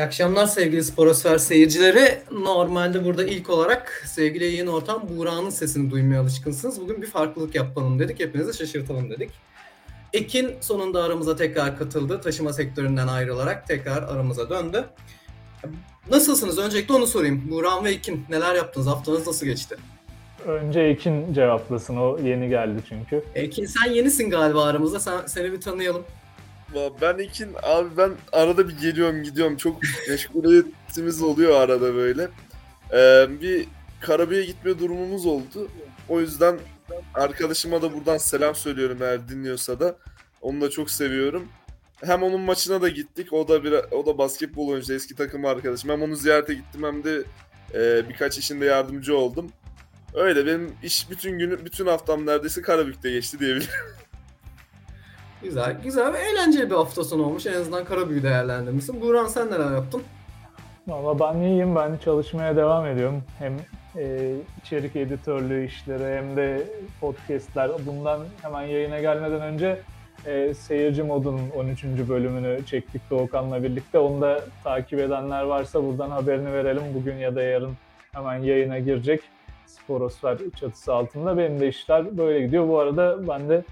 İyi akşamlar sevgili Sporosfer seyircileri. Normalde burada ilk olarak sevgili yayın ortam Buğra'nın sesini duymaya alışkınsınız. Bugün bir farklılık yapalım dedik. Hepinizi şaşırtalım dedik. Ekin sonunda aramıza tekrar katıldı. Taşıma sektöründen ayrılarak tekrar aramıza döndü. Nasılsınız? Öncelikle onu sorayım. Buğra ve Ekin neler yaptınız? Haftanız nasıl geçti? Önce Ekin cevaplasın. O yeni geldi çünkü. Ekin sen yenisin galiba aramızda. Sen, seni bir tanıyalım. Ben Ekin abi ben arada bir geliyorum gidiyorum çok meşguliyetimiz oluyor arada böyle. Ee, bir Karabük'e gitme durumumuz oldu. O yüzden arkadaşıma da buradan selam söylüyorum eğer dinliyorsa da. Onu da çok seviyorum. Hem onun maçına da gittik. O da bir o da basketbol oyuncusu eski takım arkadaşım. Hem onu ziyarete gittim hem de e, birkaç işinde yardımcı oldum. Öyle benim iş bütün günü bütün haftam neredeyse Karabük'te geçti diyebilirim. Güzel, güzel ve eğlenceli bir hafta sonu olmuş. En azından Karabüyü değerlendirmişsin. Buğran sen neler yaptın? Valla ben iyiyim. Ben çalışmaya devam ediyorum. Hem e, içerik editörlüğü işleri hem de podcastler. Bundan hemen yayına gelmeden önce e, Seyirci Mod'un 13. bölümünü çektik Doğukan'la birlikte. Onu da takip edenler varsa buradan haberini verelim. Bugün ya da yarın hemen yayına girecek. Sporosfer çatısı altında. Benim de işler böyle gidiyor. Bu arada ben de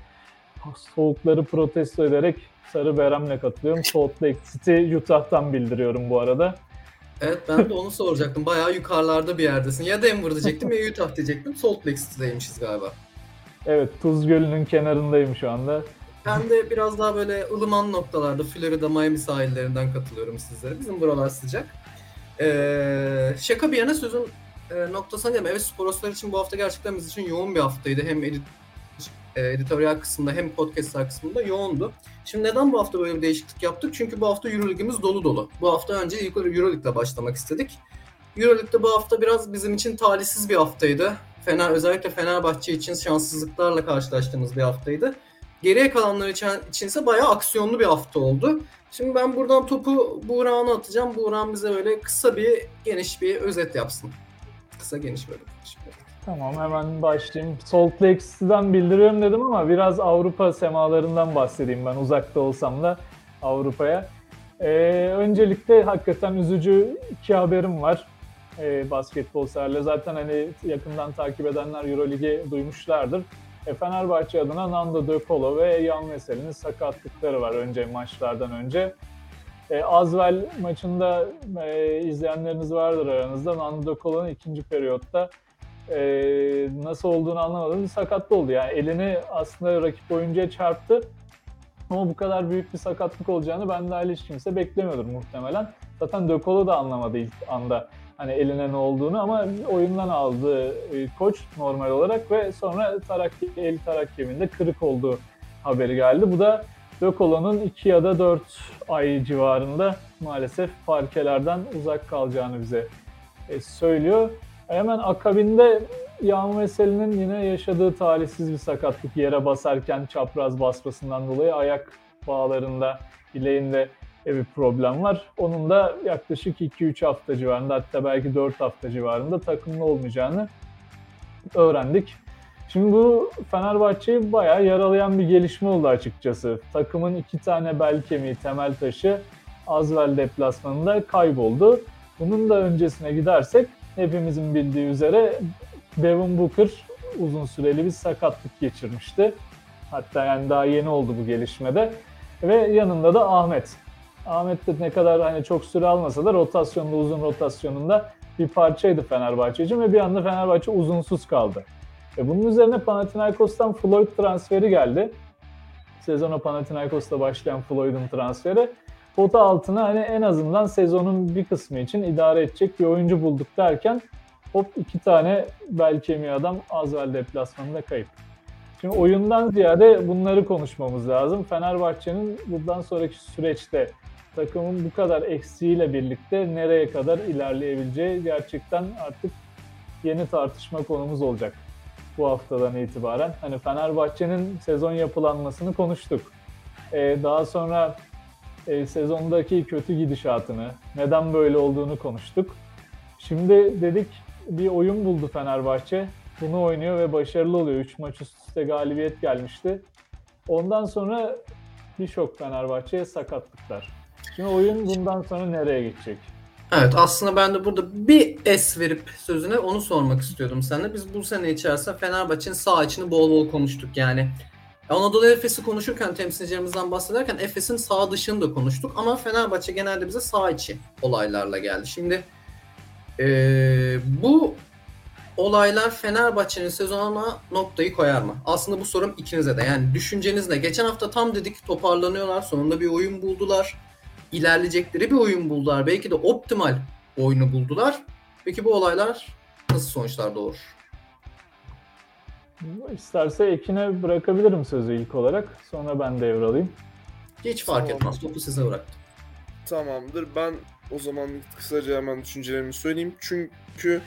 soğukları protesto ederek Sarı Berem'le katılıyorum. Salt Lake City Utah'tan bildiriyorum bu arada. Evet ben de onu soracaktım. Bayağı yukarılarda bir yerdesin. Ya Denver diyecektim ya Utah diyecektim. Salt Lake City'deymişiz galiba. Evet Tuz Gölü'nün kenarındayım şu anda. Ben de biraz daha böyle ılıman noktalarda Florida, Miami sahillerinden katılıyorum sizlere. Bizim buralar sıcak. Ee, şaka bir yana sözün e, noktasına gelme. Evet Sporoslar için bu hafta gerçekten biz için yoğun bir haftaydı. Hem edit e, editoryal kısmında hem podcastlar kısmında yoğundu. Şimdi neden bu hafta böyle bir değişiklik yaptık? Çünkü bu hafta Euroleague'imiz dolu dolu. Bu hafta önce Euroleague'le başlamak istedik. Euroleague'de bu hafta biraz bizim için talihsiz bir haftaydı. Fener özellikle Fenerbahçe için şanssızlıklarla karşılaştığımız bir haftaydı. Geriye kalanlar için, içinse bayağı aksiyonlu bir hafta oldu. Şimdi ben buradan topu Buğra'na atacağım. Buğra bize böyle kısa bir geniş bir özet yapsın. Kısa geniş böyle. Tamam hemen başlayayım. Salt Lake City'den bildiriyorum dedim ama biraz Avrupa semalarından bahsedeyim ben uzakta olsam da Avrupa'ya. Ee, öncelikle hakikaten üzücü iki haberim var. Ee, basketbol severler zaten hani yakından takip edenler Euroligi duymuşlardır. E, Fenerbahçe adına Nando De Colo ve Yan Veseli'nin sakatlıkları var önce maçlardan önce. E, Azvel maçında e, izleyenleriniz vardır aranızda. Nando De Colo'nun ikinci periyotta e, nasıl olduğunu anlamadım. Sakatlı oldu. Yani elini aslında rakip oyuncuya çarptı. Ama bu kadar büyük bir sakatlık olacağını ben dahil hiç kimse beklemiyordur muhtemelen. Zaten Dökolo da anlamadı ilk anda hani eline ne olduğunu ama oyundan aldı e, koç normal olarak ve sonra tarak, el tarak kemiğinde kırık olduğu haberi geldi. Bu da Dökolo'nun 2 ya da 4 ay civarında maalesef parkelerden uzak kalacağını bize e, söylüyor. Hemen akabinde Yağmur Meseli'nin yine yaşadığı talihsiz bir sakatlık yere basarken çapraz basmasından dolayı ayak bağlarında, bileğinde bir problem var. Onun da yaklaşık 2-3 hafta civarında hatta belki 4 hafta civarında takımlı olmayacağını öğrendik. Şimdi bu Fenerbahçe'yi bayağı yaralayan bir gelişme oldu açıkçası. Takımın iki tane bel kemiği, temel taşı Azvel deplasmanında kayboldu. Bunun da öncesine gidersek hepimizin bildiği üzere Devin Booker uzun süreli bir sakatlık geçirmişti. Hatta yani daha yeni oldu bu gelişmede. Ve yanında da Ahmet. Ahmet de ne kadar hani çok süre almasa da rotasyonda uzun rotasyonunda bir parçaydı Fenerbahçe için ve bir anda Fenerbahçe uzunsuz kaldı. E bunun üzerine Panathinaikos'tan Floyd transferi geldi. Sezona Panathinaikos'ta başlayan Floyd'un transferi. Pota altına hani en azından sezonun bir kısmı için idare edecek bir oyuncu bulduk derken hop iki tane bel kemiği adam Azvel deplasmanında kayıp. Şimdi oyundan ziyade bunları konuşmamız lazım. Fenerbahçe'nin bundan sonraki süreçte takımın bu kadar eksiğiyle birlikte nereye kadar ilerleyebileceği gerçekten artık yeni tartışma konumuz olacak bu haftadan itibaren. Hani Fenerbahçe'nin sezon yapılanmasını konuştuk. Ee, daha sonra e, sezondaki kötü gidişatını, neden böyle olduğunu konuştuk. Şimdi dedik bir oyun buldu Fenerbahçe. Bunu oynuyor ve başarılı oluyor. 3 maç üst üste galibiyet gelmişti. Ondan sonra bir şok Fenerbahçe'ye sakatlıklar. Şimdi oyun bundan sonra nereye gidecek? Evet aslında ben de burada bir es verip sözüne onu sormak istiyordum seninle. Biz bu sene içerisinde Fenerbahçe'nin sağ içini bol bol konuştuk yani. Anadolu Efes'i konuşurken temsilcilerimizden bahsederken Efes'in sağ dışını da konuştuk ama Fenerbahçe genelde bize sağ içi olaylarla geldi. Şimdi eee, bu olaylar Fenerbahçe'nin sezonuna noktayı koyar mı? Aslında bu sorum ikinize de. Yani düşünceniz ne? Geçen hafta tam dedik toparlanıyorlar. Sonunda bir oyun buldular. İlerleyecekleri bir oyun buldular. Belki de optimal oyunu buldular. Peki bu olaylar nasıl sonuçlar doğurur? İsterse Ekin'e bırakabilirim sözü ilk olarak. Sonra ben devralayım. Hiç fark Tamam. etmez. Topu size bıraktım. Tamamdır. Ben o zaman kısaca hemen düşüncelerimi söyleyeyim. Çünkü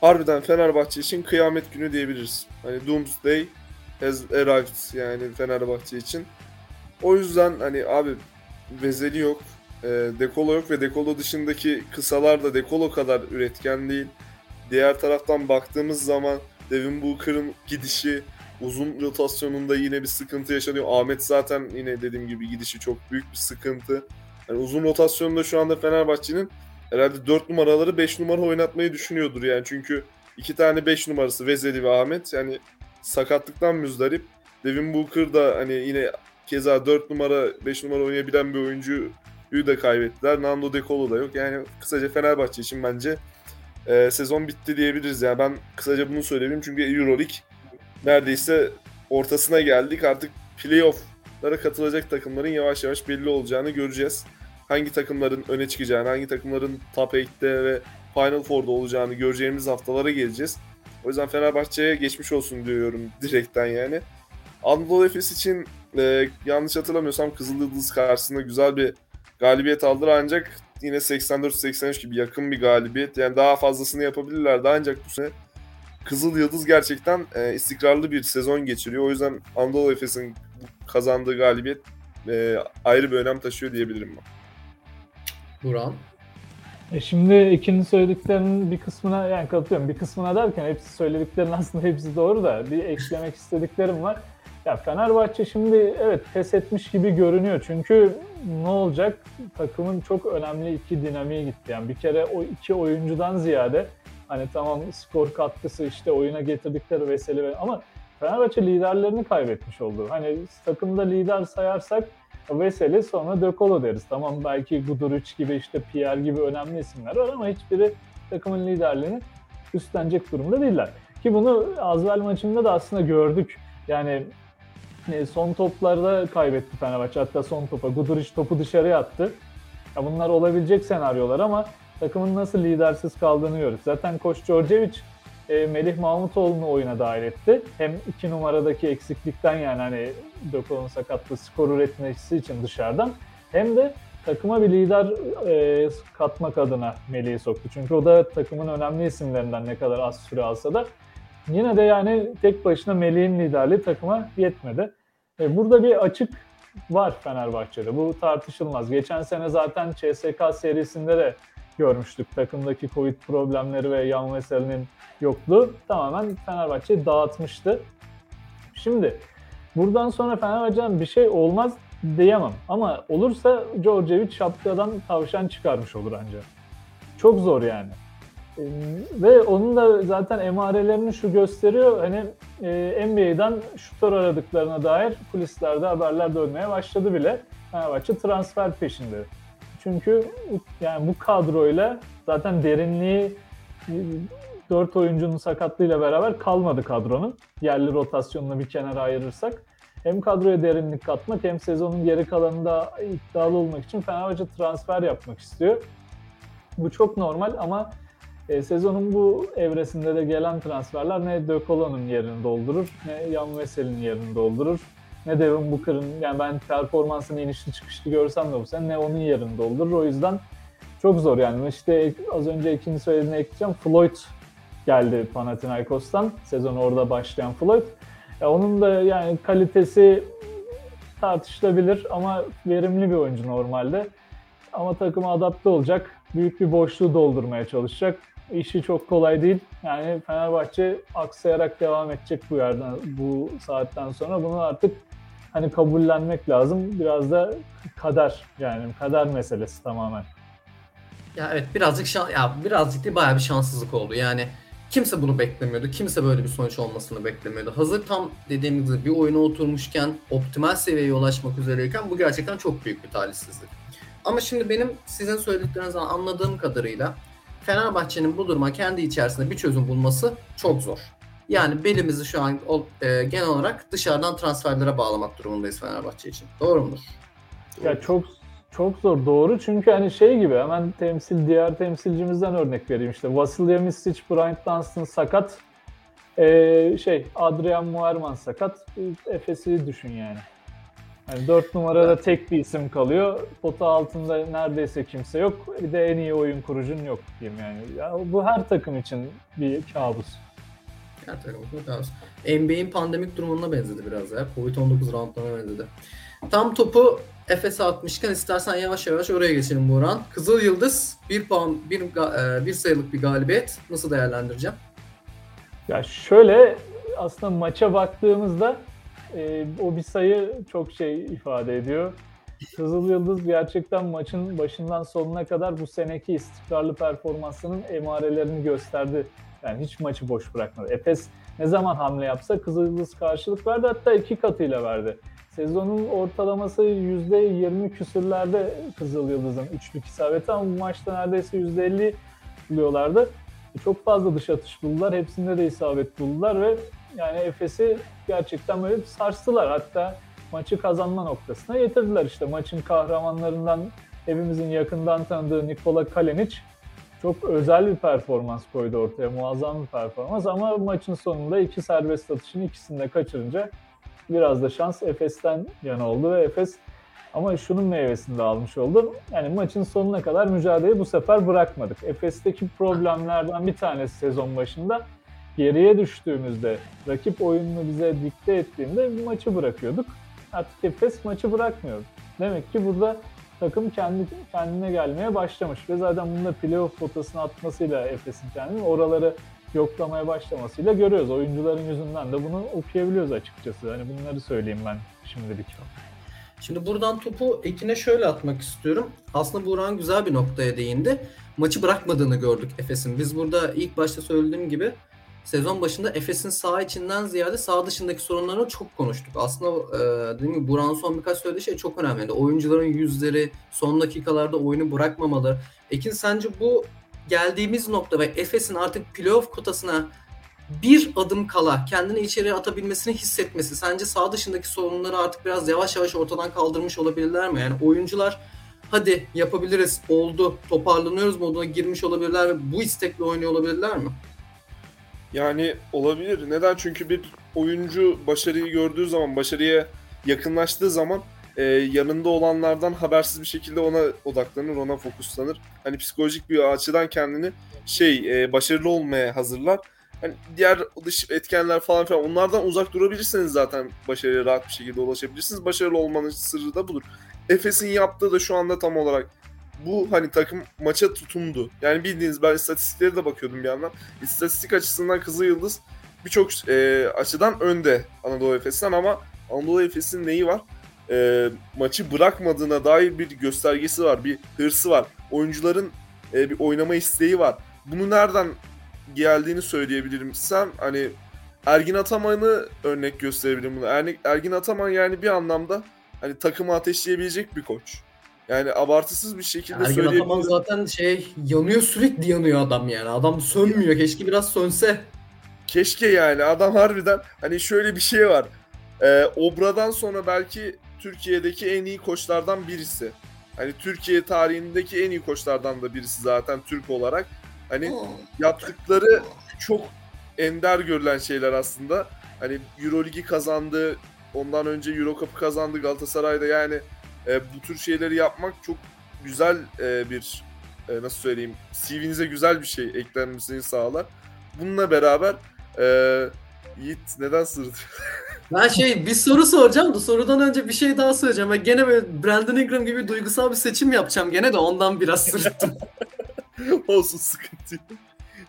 harbiden Fenerbahçe için kıyamet günü diyebiliriz. Hani Doomsday has arrived yani Fenerbahçe için. O yüzden hani abi Vezeli yok, e, Dekolo yok ve Dekolo dışındaki kısalar da Dekolo kadar üretken değil. Diğer taraftan baktığımız zaman Devin Booker'ın gidişi uzun rotasyonunda yine bir sıkıntı yaşanıyor. Ahmet zaten yine dediğim gibi gidişi çok büyük bir sıkıntı. Yani uzun rotasyonda şu anda Fenerbahçe'nin herhalde 4 numaraları 5 numara oynatmayı düşünüyordur yani. Çünkü iki tane 5 numarası Vezeli ve Ahmet yani sakatlıktan müzdarip. Devin Booker da hani yine keza 4 numara 5 numara oynayabilen bir oyuncuyu da kaybettiler. Nando De Colo da yok. Yani kısaca Fenerbahçe için bence e, sezon bitti diyebiliriz. Yani ben kısaca bunu söyleyeyim çünkü Euroleague neredeyse ortasına geldik. Artık playoff'lara katılacak takımların yavaş yavaş belli olacağını göreceğiz. Hangi takımların öne çıkacağını, hangi takımların top 8'te ve Final Four'da olacağını göreceğimiz haftalara geleceğiz. O yüzden Fenerbahçe'ye geçmiş olsun diyorum direkten yani. Anadolu Efes için e, yanlış hatırlamıyorsam Kızıl Yıldız karşısında güzel bir galibiyet aldılar ancak yine 84-83 gibi yakın bir galibiyet. Yani daha fazlasını yapabilirlerdi ancak bu sene Kızıl Yıldız gerçekten e, istikrarlı bir sezon geçiriyor. O yüzden Anadolu Efes'in kazandığı galibiyet e, ayrı bir önem taşıyor diyebilirim ben. Buran. E şimdi ikinin söylediklerinin bir kısmına yani katılıyorum. Bir kısmına derken hepsi söylediklerinin aslında hepsi doğru da bir eklemek istediklerim var. Ya Fenerbahçe şimdi evet pes etmiş gibi görünüyor. Çünkü ne olacak? Takımın çok önemli iki dinamiği gitti. Yani bir kere o iki oyuncudan ziyade hani tamam skor katkısı işte oyuna getirdikleri vesile ve- ama Fenerbahçe liderlerini kaybetmiş oldu. Hani takımda lider sayarsak Veseli sonra De deriz. Tamam belki Guduric gibi işte Pierre gibi önemli isimler var ama hiçbiri takımın liderliğini üstlenecek durumda değiller. Ki bunu Azvel maçında da aslında gördük. Yani son toplarda kaybetti Fenerbahçe. Hatta son topa Guduric topu dışarıya attı. Ya bunlar olabilecek senaryolar ama takımın nasıl lidersiz kaldığını görüyoruz. Zaten Koç Djordjevic e, Melih Mahmutoğlu'nu oyuna dahil etti. Hem iki numaradaki eksiklikten yani hani Dökol'un sakatlığı skor üretmesi için dışarıdan hem de takıma bir lider e, katmak adına Melih'i soktu. Çünkü o da takımın önemli isimlerinden ne kadar az süre alsa da yine de yani tek başına Melih'in liderliği takıma yetmedi. E, burada bir açık var Fenerbahçe'de. Bu tartışılmaz. Geçen sene zaten CSK serisinde de görmüştük. Takımdaki Covid problemleri ve Yan Veseli'nin yokluğu tamamen Fenerbahçe'yi dağıtmıştı. Şimdi buradan sonra Fenerbahçe'den bir şey olmaz diyemem. Ama olursa Djordjevic şapkadan tavşan çıkarmış olur ancak. Çok zor yani. Ee, Ve onun da zaten emarelerini şu gösteriyor. Hani e, NBA'den şutör aradıklarına dair kulislerde haberler dönmeye başladı bile. Fenerbahçe transfer peşinde. Çünkü yani bu kadroyla zaten derinliği 4 oyuncunun sakatlığıyla beraber kalmadı kadronun. Yerli rotasyonunu bir kenara ayırırsak. Hem kadroya derinlik katmak hem sezonun geri kalanında iddialı olmak için Fenerbahçe transfer yapmak istiyor. Bu çok normal ama e, sezonun bu evresinde de gelen transferler ne De Colo'nun yerini doldurur, ne Yan Veseli'nin yerini doldurur, ne Devin Booker'ın, yani ben performansını inişli çıkışlı görsem de bu sene ne onun yerini doldurur. O yüzden çok zor yani. İşte az önce ikinci söylediğine ekleyeceğim. Floyd geldi Panathinaikos'tan. Sezon orada başlayan Floyd. Ya onun da yani kalitesi tartışılabilir ama verimli bir oyuncu normalde. Ama takıma adapte olacak. Büyük bir boşluğu doldurmaya çalışacak. İşi çok kolay değil. Yani Fenerbahçe aksayarak devam edecek bu yerden bu saatten sonra. Bunu artık hani kabullenmek lazım. Biraz da kader yani kader meselesi tamamen. Ya evet birazcık şan ya birazcık değil bayağı bir şanssızlık oldu. Yani kimse bunu beklemiyordu. Kimse böyle bir sonuç olmasını beklemiyordu. Hazır tam dediğim gibi bir oyuna oturmuşken optimal seviyeye ulaşmak üzereyken bu gerçekten çok büyük bir talihsizlik. Ama şimdi benim sizin söylediklerinizden anladığım kadarıyla Fenerbahçe'nin bu duruma kendi içerisinde bir çözüm bulması çok zor. Yani belimizi şu an e, genel olarak dışarıdan transferlere bağlamak durumundayız Fenerbahçe için. Doğru mudur? Ya çok çok zor doğru çünkü hani şey gibi hemen temsil diğer temsilcimizden örnek vereyim işte Vasilya Misic, Bryant Dunstan sakat ee, şey Adrian Muerman sakat Efes'i düşün yani. Yani 4 numarada tek bir isim kalıyor. Pota altında neredeyse kimse yok. Bir de en iyi oyun kurucun yok diyeyim yani. Ya bu her takım için bir kabus. Her takım için kabus. NBA'in pandemik durumuna benzedi biraz ya. Covid-19 roundlarına benzedi. Tam topu Efes'e atmışken istersen yavaş yavaş oraya geçelim Buran. Kızıl Yıldız bir puan, bir, e, bir sayılık bir galibiyet. Nasıl değerlendireceğim? Ya şöyle aslında maça baktığımızda e, o bir sayı çok şey ifade ediyor. Kızıl Yıldız gerçekten maçın başından sonuna kadar bu seneki istikrarlı performansının emarelerini gösterdi. Yani hiç maçı boş bırakmadı. Efes ne zaman hamle yapsa Kızıl Yıldız karşılık verdi hatta iki katıyla verdi. Sezonun ortalaması %20 küsürlerde Kızıl Yıldız'ın üçlük isabeti ama bu maçta neredeyse %50 buluyorlardı. Çok fazla dış atış buldular. Hepsinde de isabet buldular ve yani Efes'i gerçekten böyle sarstılar. Hatta maçı kazanma noktasına getirdiler. İşte maçın kahramanlarından hepimizin yakından tanıdığı Nikola Kalinic çok özel bir performans koydu ortaya. Muazzam bir performans ama maçın sonunda iki serbest atışın ikisini de kaçırınca biraz da şans Efes'ten yana oldu ve Efes ama şunun meyvesini de almış oldu. Yani maçın sonuna kadar mücadeleyi bu sefer bırakmadık. Efes'teki problemlerden bir tanesi sezon başında geriye düştüğümüzde rakip oyununu bize dikte ettiğinde maçı bırakıyorduk. Artık Efes maçı bırakmıyor. Demek ki burada takım kendi kendine gelmeye başlamış ve zaten bunda playoff potasını atmasıyla Efes'in kendini oraları yoklamaya başlamasıyla görüyoruz. Oyuncuların yüzünden de bunu okuyabiliyoruz açıkçası. Hani bunları söyleyeyim ben şimdilik. Şimdi buradan topu Ekin'e şöyle atmak istiyorum. Aslında Buran güzel bir noktaya değindi. Maçı bırakmadığını gördük Efes'in. Biz burada ilk başta söylediğim gibi sezon başında Efes'in sağ içinden ziyade sağ dışındaki sorunlarını çok konuştuk. Aslında e, dediğim gibi Buran son birkaç söylediği şey çok önemli. Oyuncuların yüzleri, son dakikalarda oyunu bırakmamalı. Ekin sence bu geldiğimiz nokta ve Efes'in artık playoff kotasına bir adım kala kendini içeriye atabilmesini hissetmesi sence sağ dışındaki sorunları artık biraz yavaş yavaş ortadan kaldırmış olabilirler mi? Yani oyuncular hadi yapabiliriz oldu toparlanıyoruz moduna girmiş olabilirler ve bu istekle oynuyor olabilirler mi? Yani olabilir. Neden? Çünkü bir oyuncu başarıyı gördüğü zaman, başarıya yakınlaştığı zaman e, yanında olanlardan habersiz bir şekilde ona odaklanır, ona fokuslanır. Hani psikolojik bir açıdan kendini şey e, başarılı olmaya hazırlar. Hani diğer dış etkenler falan filan onlardan uzak durabilirseniz zaten başarıya rahat bir şekilde ulaşabilirsiniz. Başarılı olmanın sırrı da budur. Efes'in yaptığı da şu anda tam olarak bu hani takım maça tutundu. Yani bildiğiniz ben istatistikleri de bakıyordum bir yandan. İstatistik açısından Kızıl Yıldız birçok e, açıdan önde Anadolu Efes'ten ama Anadolu Efes'in neyi var? E, maçı bırakmadığına dair bir göstergesi var, bir hırsı var. Oyuncuların e, bir oynama isteği var. Bunu nereden geldiğini söyleyebilirim. Sen hani Ergin Ataman'ı örnek gösterebilirim bunu. Ergin Ataman yani bir anlamda hani takımı ateşleyebilecek bir koç. Yani abartısız bir şekilde Ergin söyleyebilirim. Ataman zaten şey yanıyor sürekli yanıyor adam yani. Adam sönmüyor. Keşke biraz sönse. Keşke yani adam harbiden hani şöyle bir şey var. Ee, Obra'dan sonra belki Türkiye'deki en iyi koçlardan birisi. Hani Türkiye tarihindeki en iyi koçlardan da birisi zaten Türk olarak. Hani yaptıkları çok ender görülen şeyler aslında. Hani Euroligi kazandı, ondan önce Euro Cup'ı kazandı Galatasaray'da yani e, bu tür şeyleri yapmak çok güzel e, bir e, nasıl söyleyeyim CV'nize güzel bir şey eklenmesini sağlar. Bununla beraber e, Yiğit neden sırdı? Ben şey bir soru soracağım da sorudan önce bir şey daha söyleyeceğim. Ben gene böyle Brandon Ingram gibi duygusal bir seçim yapacağım gene de ondan biraz sırıttım. Olsun sıkıntı yok.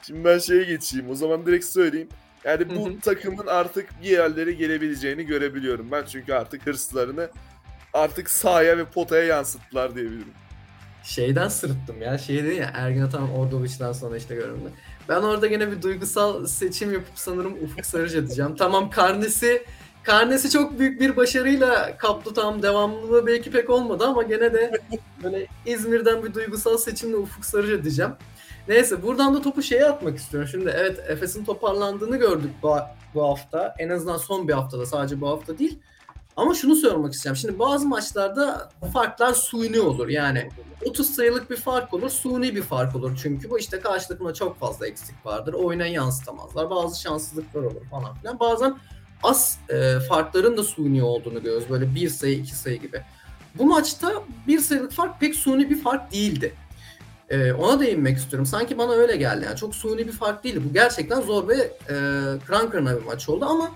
Şimdi ben şeye geçeyim. O zaman direkt söyleyeyim. Yani bu hı. takımın artık bir yerlere gelebileceğini görebiliyorum ben. Çünkü artık hırslarını artık sahaya ve potaya yansıttılar diyebilirim. Şeyden sırıttım ya. Şey dedi ya Ergin Ataman Ordovic'den sonra işte göründü. Ben orada gene bir duygusal seçim yapıp sanırım Ufuk Sarıca diyeceğim. Tamam karnesi karnesi çok büyük bir başarıyla kaptı tam devamlılığı belki pek olmadı ama gene de böyle İzmir'den bir duygusal seçimle Ufuk Sarıca diyeceğim. Neyse buradan da topu şeye atmak istiyorum. Şimdi evet Efes'in toparlandığını gördük bu, bu hafta. En azından son bir haftada sadece bu hafta değil. Ama şunu sormak isteyeceğim. Şimdi bazı maçlarda farklar suni olur. Yani 30 sayılık bir fark olur, suni bir fark olur. Çünkü bu işte karşı takımda çok fazla eksik vardır. Oyuna yansıtamazlar. Bazı şanssızlıklar olur falan filan. Bazen az e, farkların da suni olduğunu görüyoruz. Böyle bir sayı, iki sayı gibi. Bu maçta bir sayılık fark pek suni bir fark değildi. E, ona değinmek istiyorum. Sanki bana öyle geldi. Yani çok suni bir fark değildi. Bu gerçekten zor ve e, kıran kırana bir maç oldu ama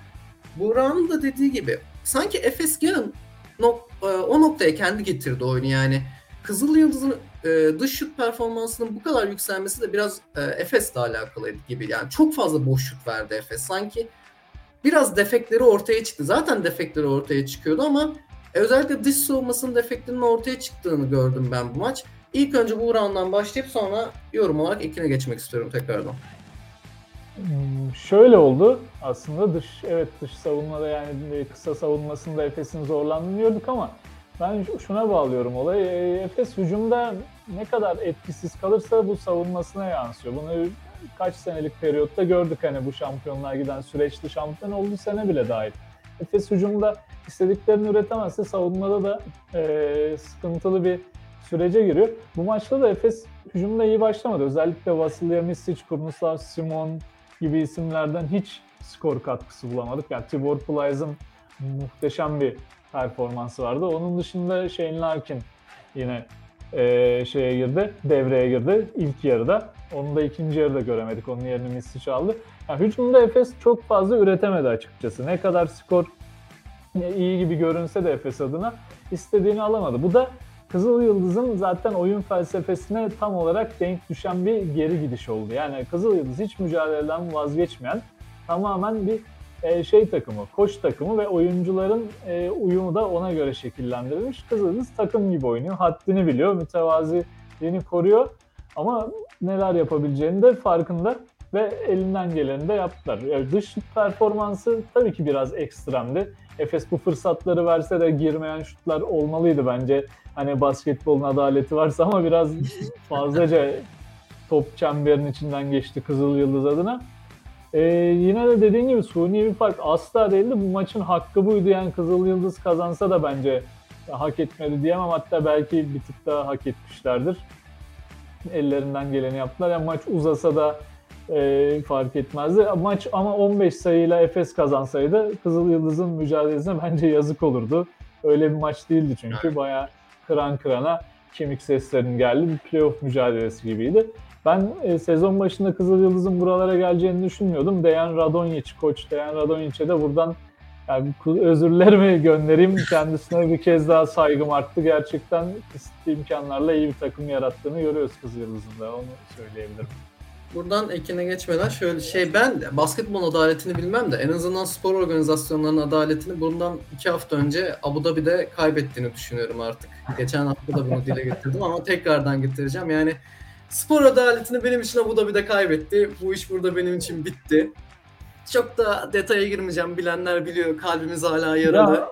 Burak'ın da dediği gibi sanki Efes yarın nok- e, o noktaya kendi getirdi oyunu yani. Kızıl Yıldız'ın e, dış şut performansının bu kadar yükselmesi de biraz e, Efes'le alakalıydı gibi. Yani çok fazla boş şut verdi Efes. Sanki biraz defekleri ortaya çıktı. Zaten defekleri ortaya çıkıyordu ama e, özellikle dış savunmasının defeklerinin ortaya çıktığını gördüm ben bu maç. İlk önce bu round'dan başlayıp sonra yorum olarak ekine geçmek istiyorum tekrardan. Şöyle oldu aslında dış evet dış savunmada yani kısa savunmasında Efes'in zorlandığını gördük ama ben şuna bağlıyorum olayı. E, Efes hücumda ne kadar etkisiz kalırsa bu savunmasına yansıyor. Bunu kaç senelik periyotta gördük hani bu şampiyonlar giden süreçte şampiyon olduğu sene bile dahil. Efes hücumda istediklerini üretemezse savunmada da e, sıkıntılı bir sürece giriyor. Bu maçta da Efes hücumda iyi başlamadı. Özellikle Vasilya Misic, Kurnuslav Simon gibi isimlerden hiç skor katkısı bulamadık. Yani Tibor Plyce'ın muhteşem bir performansı vardı. Onun dışında Shane Larkin yine e, şeye girdi, devreye girdi ilk yarıda. Onu da ikinci yarıda göremedik. Onun yerini Misic aldı. Yani hücumda Efes çok fazla üretemedi açıkçası. Ne kadar skor iyi gibi görünse de Efes adına istediğini alamadı. Bu da Kızıl Yıldız'ın zaten oyun felsefesine tam olarak denk düşen bir geri gidiş oldu. Yani Kızıl Yıldız hiç mücadeleden vazgeçmeyen tamamen bir e, şey takımı, koç takımı ve oyuncuların e, uyumu da ona göre şekillendirilmiş. Kızıl Yıldız takım gibi oynuyor, haddini biliyor, mütevaziliğini koruyor ama neler yapabileceğini de farkında ve elinden geleni de yaptılar. Yani dış performansı tabii ki biraz ekstremdi. Efes bu fırsatları verse de girmeyen şutlar olmalıydı bence. Hani basketbolun adaleti varsa ama biraz fazlaca top çemberin içinden geçti Kızıl Yıldız adına. Ee, yine de dediğin gibi suni bir fark asla değildi. Bu maçın hakkı buydu yani Kızıl Yıldız kazansa da bence hak etmedi diyemem. Hatta belki bir tık daha hak etmişlerdir. Ellerinden geleni yaptılar. Yani maç uzasa da e, fark etmezdi. Maç ama 15 sayıyla Efes kazansaydı Kızıl Yıldız'ın mücadelesine bence yazık olurdu. Öyle bir maç değildi çünkü. Evet. Bayağı kıran kırana kemik seslerinin geldi. Bir playoff mücadelesi gibiydi. Ben e, sezon başında Kızıl Yıldız'ın buralara geleceğini düşünmüyordum. Dejan Radonjic, koç Dejan Radonjic'e de buradan yani özürlerimi göndereyim. Kendisine bir kez daha saygım arttı. Gerçekten kısıtlı imkanlarla iyi bir takım yarattığını görüyoruz Kızıl Yıldız'ın da. Onu söyleyebilirim. Buradan ekine geçmeden şöyle şey ben de basketbol adaletini bilmem de en azından spor organizasyonlarının adaletini bundan iki hafta önce Abu Dhabi'de kaybettiğini düşünüyorum artık. Geçen hafta da bunu dile getirdim ama tekrardan getireceğim. Yani spor adaletini benim için Abu Dhabi'de kaybetti. Bu iş burada benim için bitti. Çok da detaya girmeyeceğim. Bilenler biliyor. Kalbimiz hala yaralı. Ya,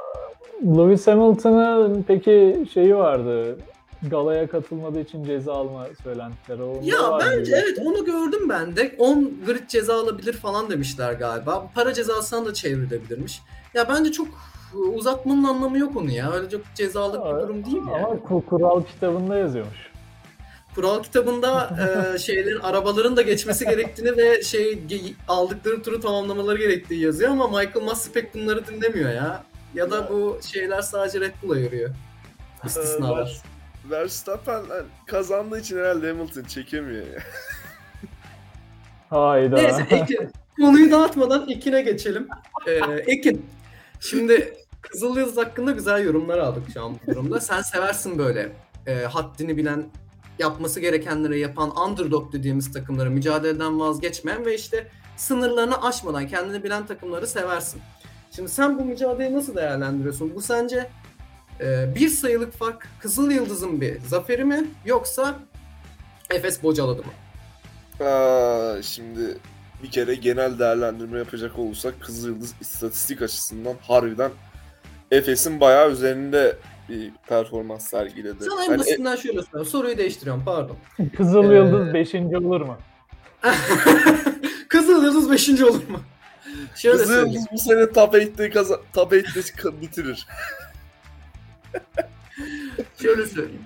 Lewis Hamilton'ın peki şeyi vardı. Galaya katılmadığı için ceza alma söylentileri. Onda Ya bence mıydı? evet onu gördüm ben de. 10 grid ceza alabilir falan demişler galiba. Para cezasından da çevrilebilirmiş. Ya bence çok uzatmanın anlamı yok onu ya. Öyle çok cezalık bir durum değil yani. Ama ku- kural kitabında yazıyormuş. Kural kitabında e, şeylerin arabaların da geçmesi gerektiğini ve şey aldıkları turu tamamlamaları gerektiği yazıyor ama Michael Masi pek bunları dinlemiyor ya. Ya da bu şeyler sadece Red Bull'a yarıyor. İstisnalar. Ver- Verstappen lan kazandığı için herhalde Hamilton çekemiyor ya. Hayda. Neyse Ekin. Konuyu dağıtmadan Ekin'e geçelim. Ee, Ekin. Şimdi Kızılyıldız hakkında güzel yorumlar aldık şu an bu durumda. Sen seversin böyle e, haddini bilen yapması gerekenleri yapan underdog dediğimiz takımları mücadeleden vazgeçmeyen ve işte sınırlarını aşmadan kendini bilen takımları seversin. Şimdi sen bu mücadeleyi nasıl değerlendiriyorsun? Bu sence e, bir sayılık fark Kızıl Yıldız'ın bir zaferi mi yoksa Efes bocaladı mı? Aa, şimdi bir kere genel değerlendirme yapacak olursak Kızılyıldız istatistik açısından harbiden Efes'in bayağı üzerinde bir performans sergiledi. Sana en Hani basitinden şöyle söylüyorum. Soruyu değiştiriyorum pardon. Kızıl Ee, Yıldız 5. olur mu? Kızıl Yıldız 5. olur mu? Şöyle söyleyeyim. Kızılyıldız bu sene top 8'de kaza- top 8'de çık- bitirir. Şöyle söyleyeyim.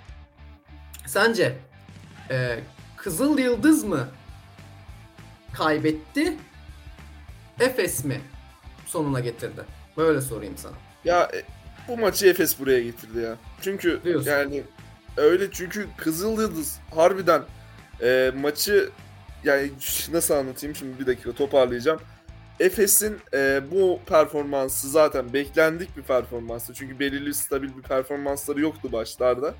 Sence e, Kızıl Yıldız mı kaybetti? Efes mi sonuna getirdi? Böyle sorayım sana. Ya e, bu maçı Efes buraya getirdi ya. Çünkü Diyorsun. yani öyle çünkü Kızılyıldız harbiden e, maçı yani nasıl anlatayım şimdi bir dakika toparlayacağım. Efes'in e, bu performansı zaten beklendik bir performanstı. Çünkü belirli stabil bir performansları yoktu başlarda.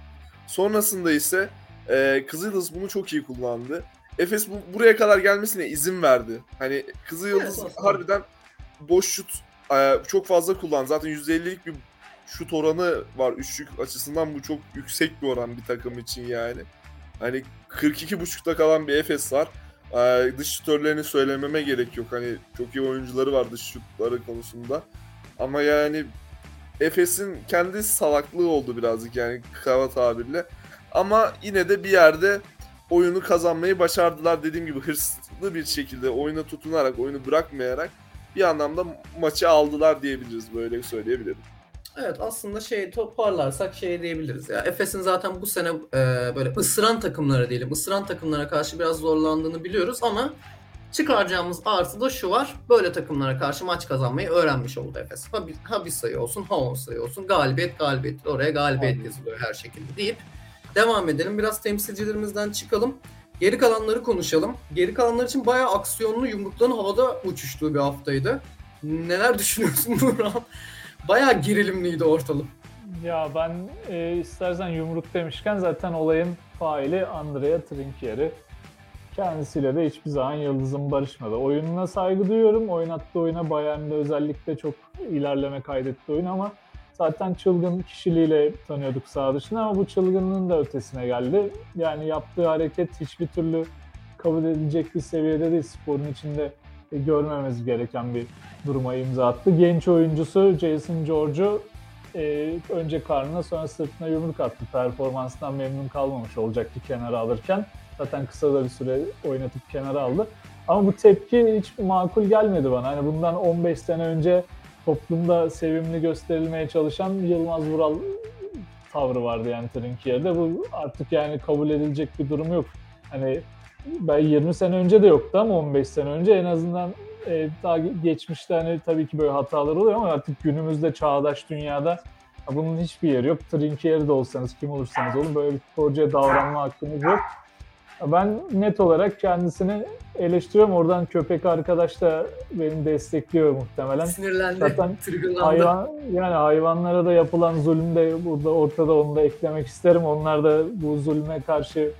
Sonrasında ise e, Kızılyıldız bunu çok iyi kullandı. Efes bu, buraya kadar gelmesine izin verdi. Hani Kızılyıldız Evet, harbiden boş şut e, çok fazla kullandı. Zaten %50'lik bir şut oranı var üçlük açısından. Bu çok yüksek bir oran bir takım için yani. Hani 42.5'ta kalan bir Efes var. Ee, dış şutörlerini söylememe gerek yok. Hani çok iyi oyuncuları var dış şutları konusunda. Ama yani Efes'in kendi salaklığı oldu birazcık yani kaba tabirle. Ama yine de bir yerde oyunu kazanmayı başardılar. Dediğim gibi hırslı bir şekilde oyuna tutunarak, oyunu bırakmayarak bir anlamda maçı aldılar diyebiliriz. Böyle söyleyebilirim. Evet aslında şey toparlarsak şey diyebiliriz ya. Efes'in zaten bu sene e, böyle ısıran takımlara diyelim. ısıran takımlara karşı biraz zorlandığını biliyoruz ama çıkaracağımız artı da şu var. Böyle takımlara karşı maç kazanmayı öğrenmiş oldu Efes. Ha bir, ha bir sayı olsun, ha on sayı olsun. Galibiyet galibiyet. Oraya galibiyet yazılıyor her şekilde deyip devam edelim. Biraz temsilcilerimizden çıkalım. Geri kalanları konuşalım. Geri kalanlar için bayağı aksiyonlu yumrukların havada uçuştuğu bir haftaydı. Neler düşünüyorsun Burhan? Bayağı gerilimliydi ortalık. Ya ben e, istersen yumruk demişken zaten olayın faili Andrea Trinchieri. Kendisiyle de hiçbir zaman Yıldız'ın barışmadı. Oyununa saygı duyuyorum. Oynattığı oyuna Bayern'de özellikle çok ilerleme kaydetti oyun ama zaten çılgın kişiliğiyle tanıyorduk sağ dışında ama bu çılgınlığın da ötesine geldi. Yani yaptığı hareket hiçbir türlü kabul edilecek bir seviyede değil. Sporun içinde görmemiz gereken bir duruma imza attı. Genç oyuncusu Jason George'u e, önce karnına sonra sırtına yumruk attı. Performansından memnun kalmamış olacaktı kenara alırken. Zaten kısa da bir süre oynatıp kenara aldı. Ama bu tepki hiç makul gelmedi bana. Hani bundan 15 sene önce toplumda sevimli gösterilmeye çalışan Yılmaz Vural tavrı vardı yani Trinkier'de. Bu artık yani kabul edilecek bir durum yok. Hani ben 20 sene önce de yoktu ama 15 sene önce en azından e, daha geçmişte hani tabii ki böyle hatalar oluyor ama artık günümüzde çağdaş dünyada ya bunun hiçbir yeri yok. Trinkieri de olsanız kim olursanız olun böyle bir sporcuya davranma hakkınız yok. Ben net olarak kendisini eleştiriyorum. Oradan köpek arkadaş da beni destekliyor muhtemelen. Sinirlendi, Zaten triggerlandı. Hayvan, yani hayvanlara da yapılan zulüm de burada ortada onu da eklemek isterim. Onlar da bu zulme karşı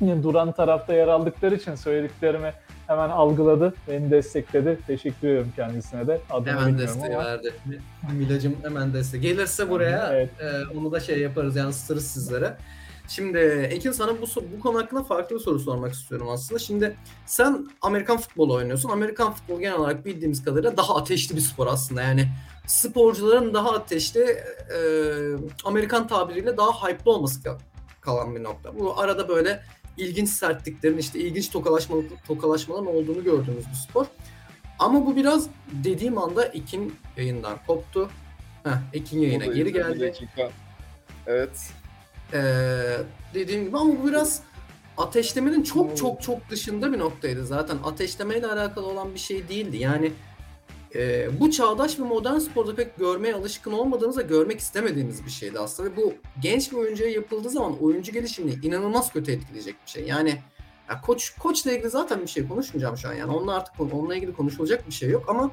duran tarafta yer aldıkları için söylediklerimi hemen algıladı, beni destekledi. Teşekkür ediyorum kendisine de. Adını Hemen desteği ama. verdi. Milacım hemen destek. Gelirse buraya Evet. e, onu da şey yaparız yansıtırız sizlere. Şimdi Ekin sana bu, bu konu hakkında farklı bir soru sormak istiyorum aslında. Şimdi sen Amerikan futbolu oynuyorsun. Amerikan futbolu genel olarak bildiğimiz kadarıyla daha ateşli bir spor aslında. Yani sporcuların daha ateşli, e, Amerikan tabiriyle daha hype'lı olması kal- kalan bir nokta. Bu arada böyle ilginç sertliklerin, işte ilginç tokalaşmalı, tokalaşmaların olduğunu gördüğümüz bir spor. Ama bu biraz dediğim anda Ekin yayından koptu. Heh, Ekin yayına geri geldi. Evet. Ee, dediğim gibi ama bu biraz ateşlemenin çok Evet. çok çok dışında bir noktaydı zaten. Ateşlemeyle alakalı olan bir şey değildi. Yani e, bu çağdaş ve modern sporda pek görmeye alışkın olmadığımız ve görmek istemediğimiz bir şeydi aslında. Ve bu genç bir oyuncuya yapıldığı zaman oyuncu gelişimini inanılmaz kötü etkileyecek bir şey. Yani ya koç koçla ilgili zaten bir şey konuşmayacağım şu an yani. Onunla artık onunla ilgili konuşulacak bir şey yok ama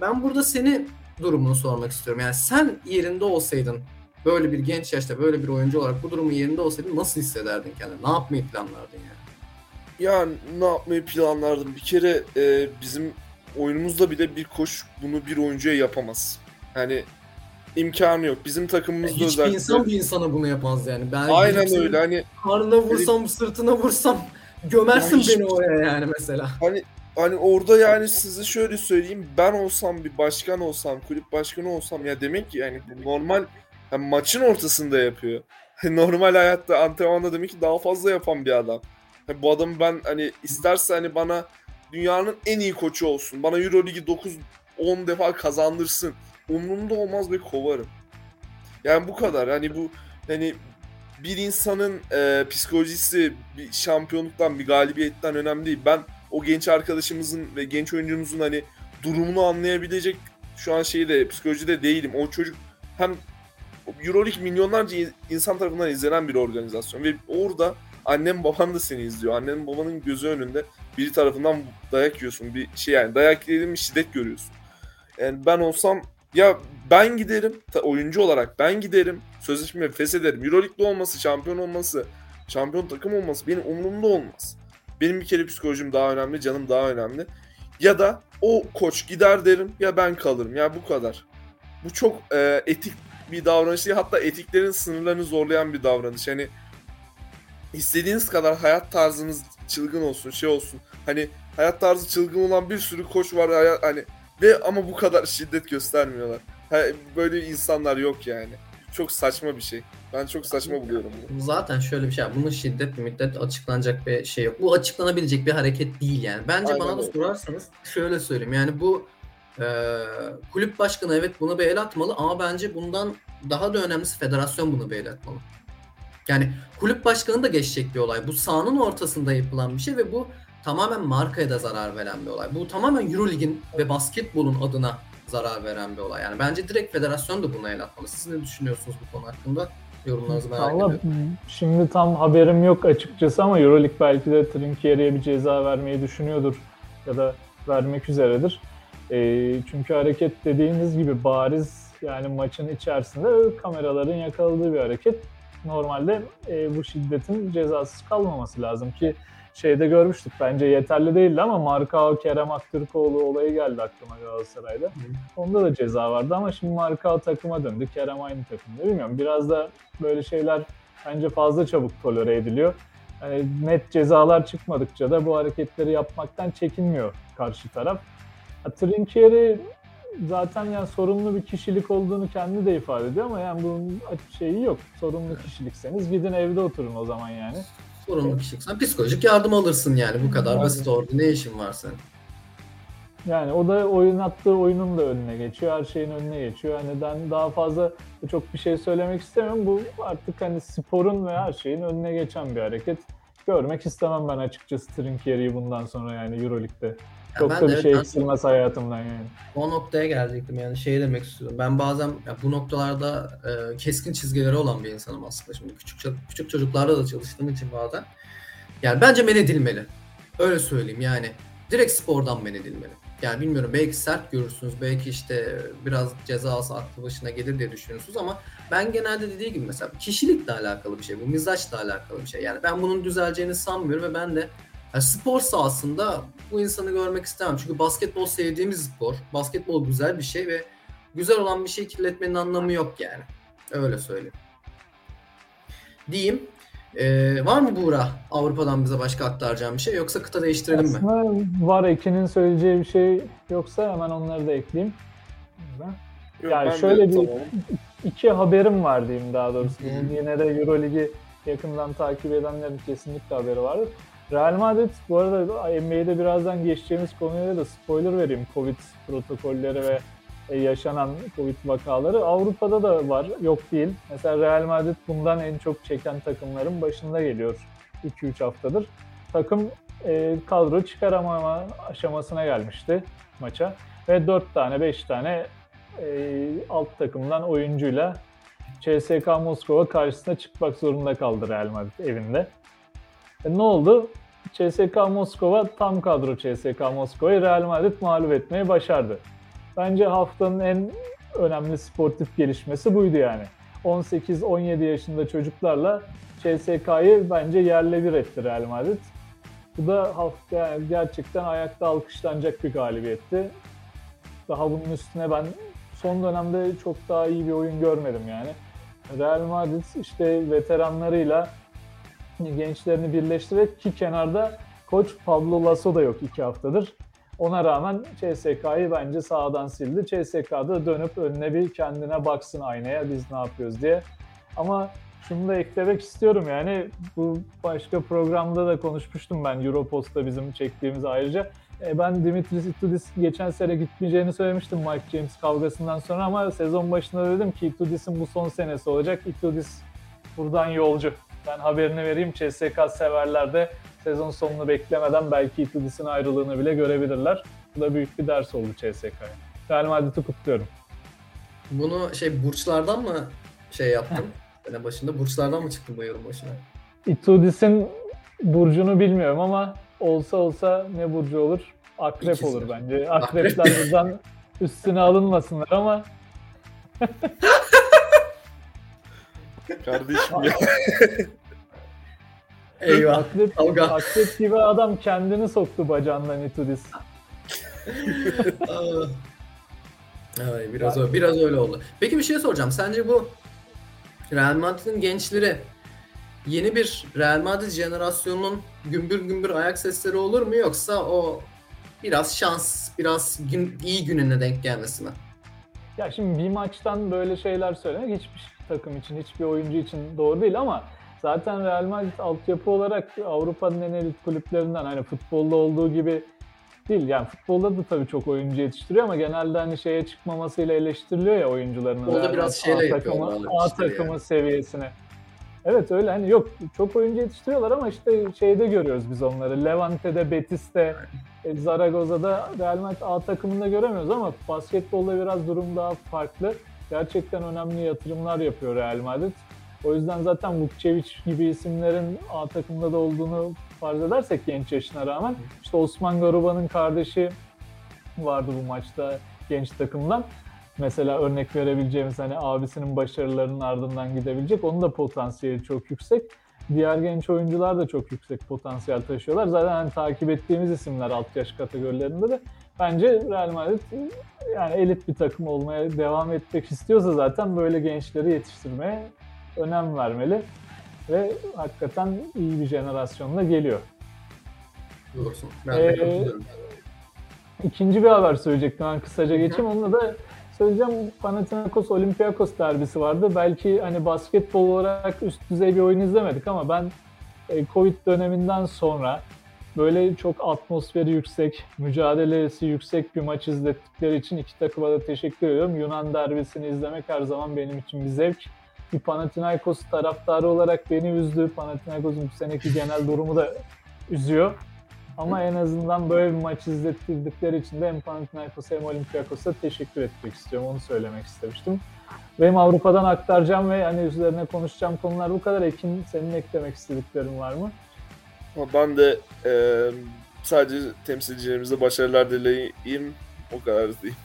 ben burada seni durumunu sormak istiyorum. Yani sen yerinde olsaydın böyle bir genç yaşta böyle bir oyuncu olarak bu durumun yerinde olsaydın nasıl hissederdin kendini? Ne yapmayı planlardın yani? Ya ne yapmayı planlardım? Bir kere e, bizim oyunumuzda bile bir koç bunu bir oyuncuya yapamaz. Yani imkanı yok. Bizim takımımızda Hiçbir özellikle. insan bir insana bunu yapmaz yani. Ben Aynen öyle. Hani Karnına vursam, sırtına vursam gömersin Ya hiç- beni oraya yani mesela. hani hani orada yani size şöyle söyleyeyim. Ben olsam bir başkan olsam, kulüp başkanı olsam ya demek ki yani normal yani maçın ortasında yapıyor. normal hayatta antrenmanda demek ki daha fazla yapan bir adam. Yani bu adamı ben hani isterse hani bana dünyanın en iyi koçu olsun. Bana Euroligi 9 10 defa kazandırsın. Umurumda olmaz ve kovarım. Yani bu kadar. Hani bu hani bir insanın e, psikolojisi bir şampiyonluktan, bir galibiyetten önemli değil. Ben o genç arkadaşımızın ve genç oyuncumuzun hani durumunu anlayabilecek şu an şeyde psikolojide değilim. O çocuk hem Euroleague milyonlarca in- insan tarafından izlenen bir organizasyon ve orada annem baban da seni izliyor. Annenin babanın gözü önünde biri tarafından dayak yiyorsun. Bir şey yani dayak yediğin bir şiddet görüyorsun. Yani ben olsam ya ben giderim oyuncu olarak ben giderim sözleşmemi feshederim. Euroleague'de olması, şampiyon olması, şampiyon takım olması benim umurumda olmaz. Benim bir kere psikolojim daha önemli, canım daha önemli. Ya da o koç gider derim ya ben kalırım. Ya bu kadar. Bu çok e, etik bir davranış değil. Hatta etiklerin sınırlarını zorlayan bir davranış. Hani istediğiniz kadar hayat tarzınız çılgın olsun, şey olsun. Hani hayat tarzı çılgın olan bir sürü koç var. Hayat, hani ve ama bu kadar şiddet göstermiyorlar. Böyle insanlar yok yani. Çok saçma bir şey. Ben çok saçma buluyorum bunu. Zaten şöyle bir şey. Bunun şiddet müddet açıklanacak bir şey yok. Bu açıklanabilecek bir hareket değil yani. Bence Aynen bana da sorarsanız şöyle söyleyeyim. Yani bu e, kulüp başkanı evet buna bir el atmalı ama bence bundan daha da önemlisi federasyon bunu bir el atmalı. Yani kulüp başkanı da geçecek bir olay. Bu sahanın ortasında yapılan bir şey ve bu tamamen markaya da zarar veren bir olay. Bu tamamen Eurolig'in ve basketbolun adına zarar veren bir olay. Yani bence direkt federasyon da buna el atmalı. Siz ne düşünüyorsunuz bu konu hakkında? Yorumlarınızı merak Valla ediyorum. şimdi tam haberim yok açıkçası ama Euroleague belki de Trinkieri'ye bir ceza vermeyi düşünüyordur ya da vermek üzeredir. Ee, çünkü hareket dediğiniz gibi bariz yani maçın içerisinde kameraların yakaladığı bir hareket. Normalde e, bu şiddetin cezasız kalmaması lazım ki şeyde görmüştük bence yeterli değildi ama Markao Kerem Aktürkoğlu olayı geldi aklıma Galatasaray'da. Onda da ceza vardı ama şimdi Markao takıma döndü. Kerem aynı takımda. Bilmiyorum biraz da böyle şeyler bence fazla çabuk tolere ediliyor. Yani net cezalar çıkmadıkça da bu hareketleri yapmaktan çekinmiyor karşı taraf. Trinkieri zaten yani sorumlu bir kişilik olduğunu kendi de ifade ediyor ama yani bunun şeyi yok. Sorumlu kişilikseniz gidin evde oturun o zaman yani. Sorumlu kişiliksen psikolojik yardım alırsın yani bu kadar Aynen. basit orada ne işin var senin? Yani o da oyun attığı oyunun da önüne geçiyor. Her şeyin önüne geçiyor. Hani ben daha fazla çok bir şey söylemek istemiyorum. Bu artık hani sporun ve her şeyin önüne geçen bir hareket. Görmek istemem ben açıkçası Trinkieri'yi bundan sonra yani Euroleague'de. Çok ben da de bir evet, şey ben eksilmez hayatımdan yani. o noktaya gelecektim yani şey demek istiyorum. Ben bazen ya bu noktalarda e, keskin çizgileri olan bir insanım aslında. Şimdi küçük küçük çocuklarla da çalıştığım için bazen. Yani bence men edilmeli. Öyle söyleyeyim yani. Direkt spordan men edilmeli. Yani bilmiyorum belki sert görürsünüz, belki işte biraz cezası aklı başına gelir diye düşünüyorsunuz ama ben genelde dediği gibi mesela kişilikle alakalı bir şey, bu mizaçla alakalı bir şey. Yani ben bunun düzeleceğini sanmıyorum ve ben de yani spor sahasında bu insanı görmek istemem. Çünkü basketbol sevdiğimiz spor. Basketbol güzel bir şey ve güzel olan bir şey kirletmenin anlamı yok yani. Öyle söyleyeyim. Diyeyim. Ee, var mı Buğra Avrupa'dan bize başka aktaracağım bir şey yoksa kıta değiştirelim mi? Aslında var Ekin'in söyleyeceği bir şey yoksa hemen onları da ekleyeyim. Yok, Yani ben de şöyle bir- tamamım. İki haberim var diyeyim daha doğrusu. Yine de Euroligi yakından takip edenlerin kesinlikle haberi vardır. Real Madrid bu arada NBA'de birazdan geçeceğimiz konuya da spoiler vereyim. Covid protokolleri ve e, yaşanan Covid vakaları Avrupa'da da var. Yok değil. Mesela Real Madrid bundan en çok çeken takımların başında geliyor 2-3 haftadır. Takım e, kadro çıkaramama aşamasına gelmişti maça. Ve 4 tane 5 tane e, alt takımdan oyuncuyla CSK Moskova karşısına çıkmak zorunda kaldı Real Madrid evinde. E, ne oldu? CSK Moskova tam kadro CSK Moskova'yı Real Madrid mağlup etmeyi başardı. Bence haftanın en önemli sportif gelişmesi buydu yani. 18-17 yaşında çocuklarla CSK'yı bence yerle bir etti Real Madrid. Bu da hafta yani gerçekten ayakta alkışlanacak bir galibiyetti. Daha bunun üstüne ben son dönemde çok daha iyi bir oyun görmedim yani. Real Madrid işte veteranlarıyla gençlerini birleştirerek ki kenarda koç Pablo Lasso da yok iki haftadır. Ona rağmen CSK'yı bence sağdan sildi. CSK'da dönüp önüne bir kendine baksın aynaya biz ne yapıyoruz diye. Ama şunu da eklemek istiyorum yani bu başka programda da konuşmuştum ben Europost'ta bizim çektiğimiz ayrıca. E, ben Dimitris Itudis geçen sene gitmeyeceğini söylemiştim Mike James kavgasından sonra ama sezon başında dedim ki Itudis'in bu son senesi olacak. Itudis buradan yolcu. Ben haberini vereyim CSK severler de sezon sonunu beklemeden belki Itudis'in ayrılığını bile görebilirler. Bu da büyük bir ders oldu CSK'ya. Real Madrid'i kutluyorum. Bunu şey burçlardan mı şey yaptın? Sene başında burçlardan mı çıktın bu yorum başına? Itudis'in burcunu bilmiyorum ama olsa olsa ne burcu olur? Akrep İkisi. olur bence. Akrepler buradan üstüne alınmasınlar ama Kardeşim ya. Eyvah. Kavga. akrep gibi adam kendini soktu bacağından Itudis. Aa. Ay, biraz öyle, biraz öyle oldu. Peki bir şey soracağım. Sence bu Real Madrid'in gençleri yeni bir Real Madrid jenerasyonunun gümbür gümbür ayak sesleri olur mu yoksa o biraz şans, biraz gün, iyi gününe denk gelmesi mi? Ya şimdi bir maçtan böyle şeyler söylemek hiçbir takım için, hiçbir oyuncu için doğru değil ama zaten Real Madrid altyapı olarak Avrupa'nın en elit kulüplerinden hani futbolda olduğu gibi değil. Yani futbolda da tabii çok oyuncu yetiştiriyor ama genelde hani şeye çıkmamasıyla eleştiriliyor ya oyuncuların. Futbolda Real biraz şeyle A takımı, yapıyorlar A takımı yani. seviyesine. Evet öyle hani yok çok oyuncu yetiştiriyorlar ama işte şeyde görüyoruz biz onları. Levante'de, Betis'te, e, Zaragoza'da Real Madrid A takımında göremiyoruz ama basketbolda biraz durum daha farklı. Gerçekten önemli yatırımlar yapıyor Real Madrid. O yüzden zaten Vukcevic gibi isimlerin A takımda da olduğunu farz edersek genç yaşına rağmen işte Osman Garuba'nın kardeşi vardı bu maçta genç takımdan. Mesela örnek verebileceğimiz hani abisinin başarılarının ardından gidebilecek. Onun da potansiyeli çok yüksek. Diğer genç oyuncular da çok yüksek potansiyel taşıyorlar. Zaten hani takip ettiğimiz isimler alt yaş kategorilerinde de bence Real Madrid yani elit bir takım olmaya devam etmek istiyorsa zaten böyle gençleri yetiştirmeye önem vermeli ve hakikaten iyi bir jenerasyonla geliyor. Doğrusun. Ben de Ee, katılıyorum. İkinci bir haber söyleyecektim ben kısaca geçeyim. Onunla da söyleyeceğim Panathinaikos Olympiakos derbisi vardı. Belki hani basketbol olarak üst düzey bir oyun izlemedik ama ben e, Covid döneminden sonra böyle çok atmosferi yüksek, mücadelesi yüksek bir maç izlettikleri için iki takıma da teşekkür ediyorum. Yunan derbisini izlemek her zaman benim için bir zevk. Bir Panathinaikos taraftarı olarak beni üzdü. Panathinaikos'un bu seneki genel durumu da üzüyor. Ama en azından böyle bir maç izlettirdikleri için de hem Panathinaikos'a hem Olympiakos'a teşekkür etmek istiyorum. Onu söylemek istemiştim. Benim Avrupa'dan aktaracağım ve hani üzerine konuşacağım konular bu kadar. Ekin senin eklemek istediklerin var mı? Ben de e, sadece temsilcilerimize başarılar dileyeyim. O kadar diyeyim.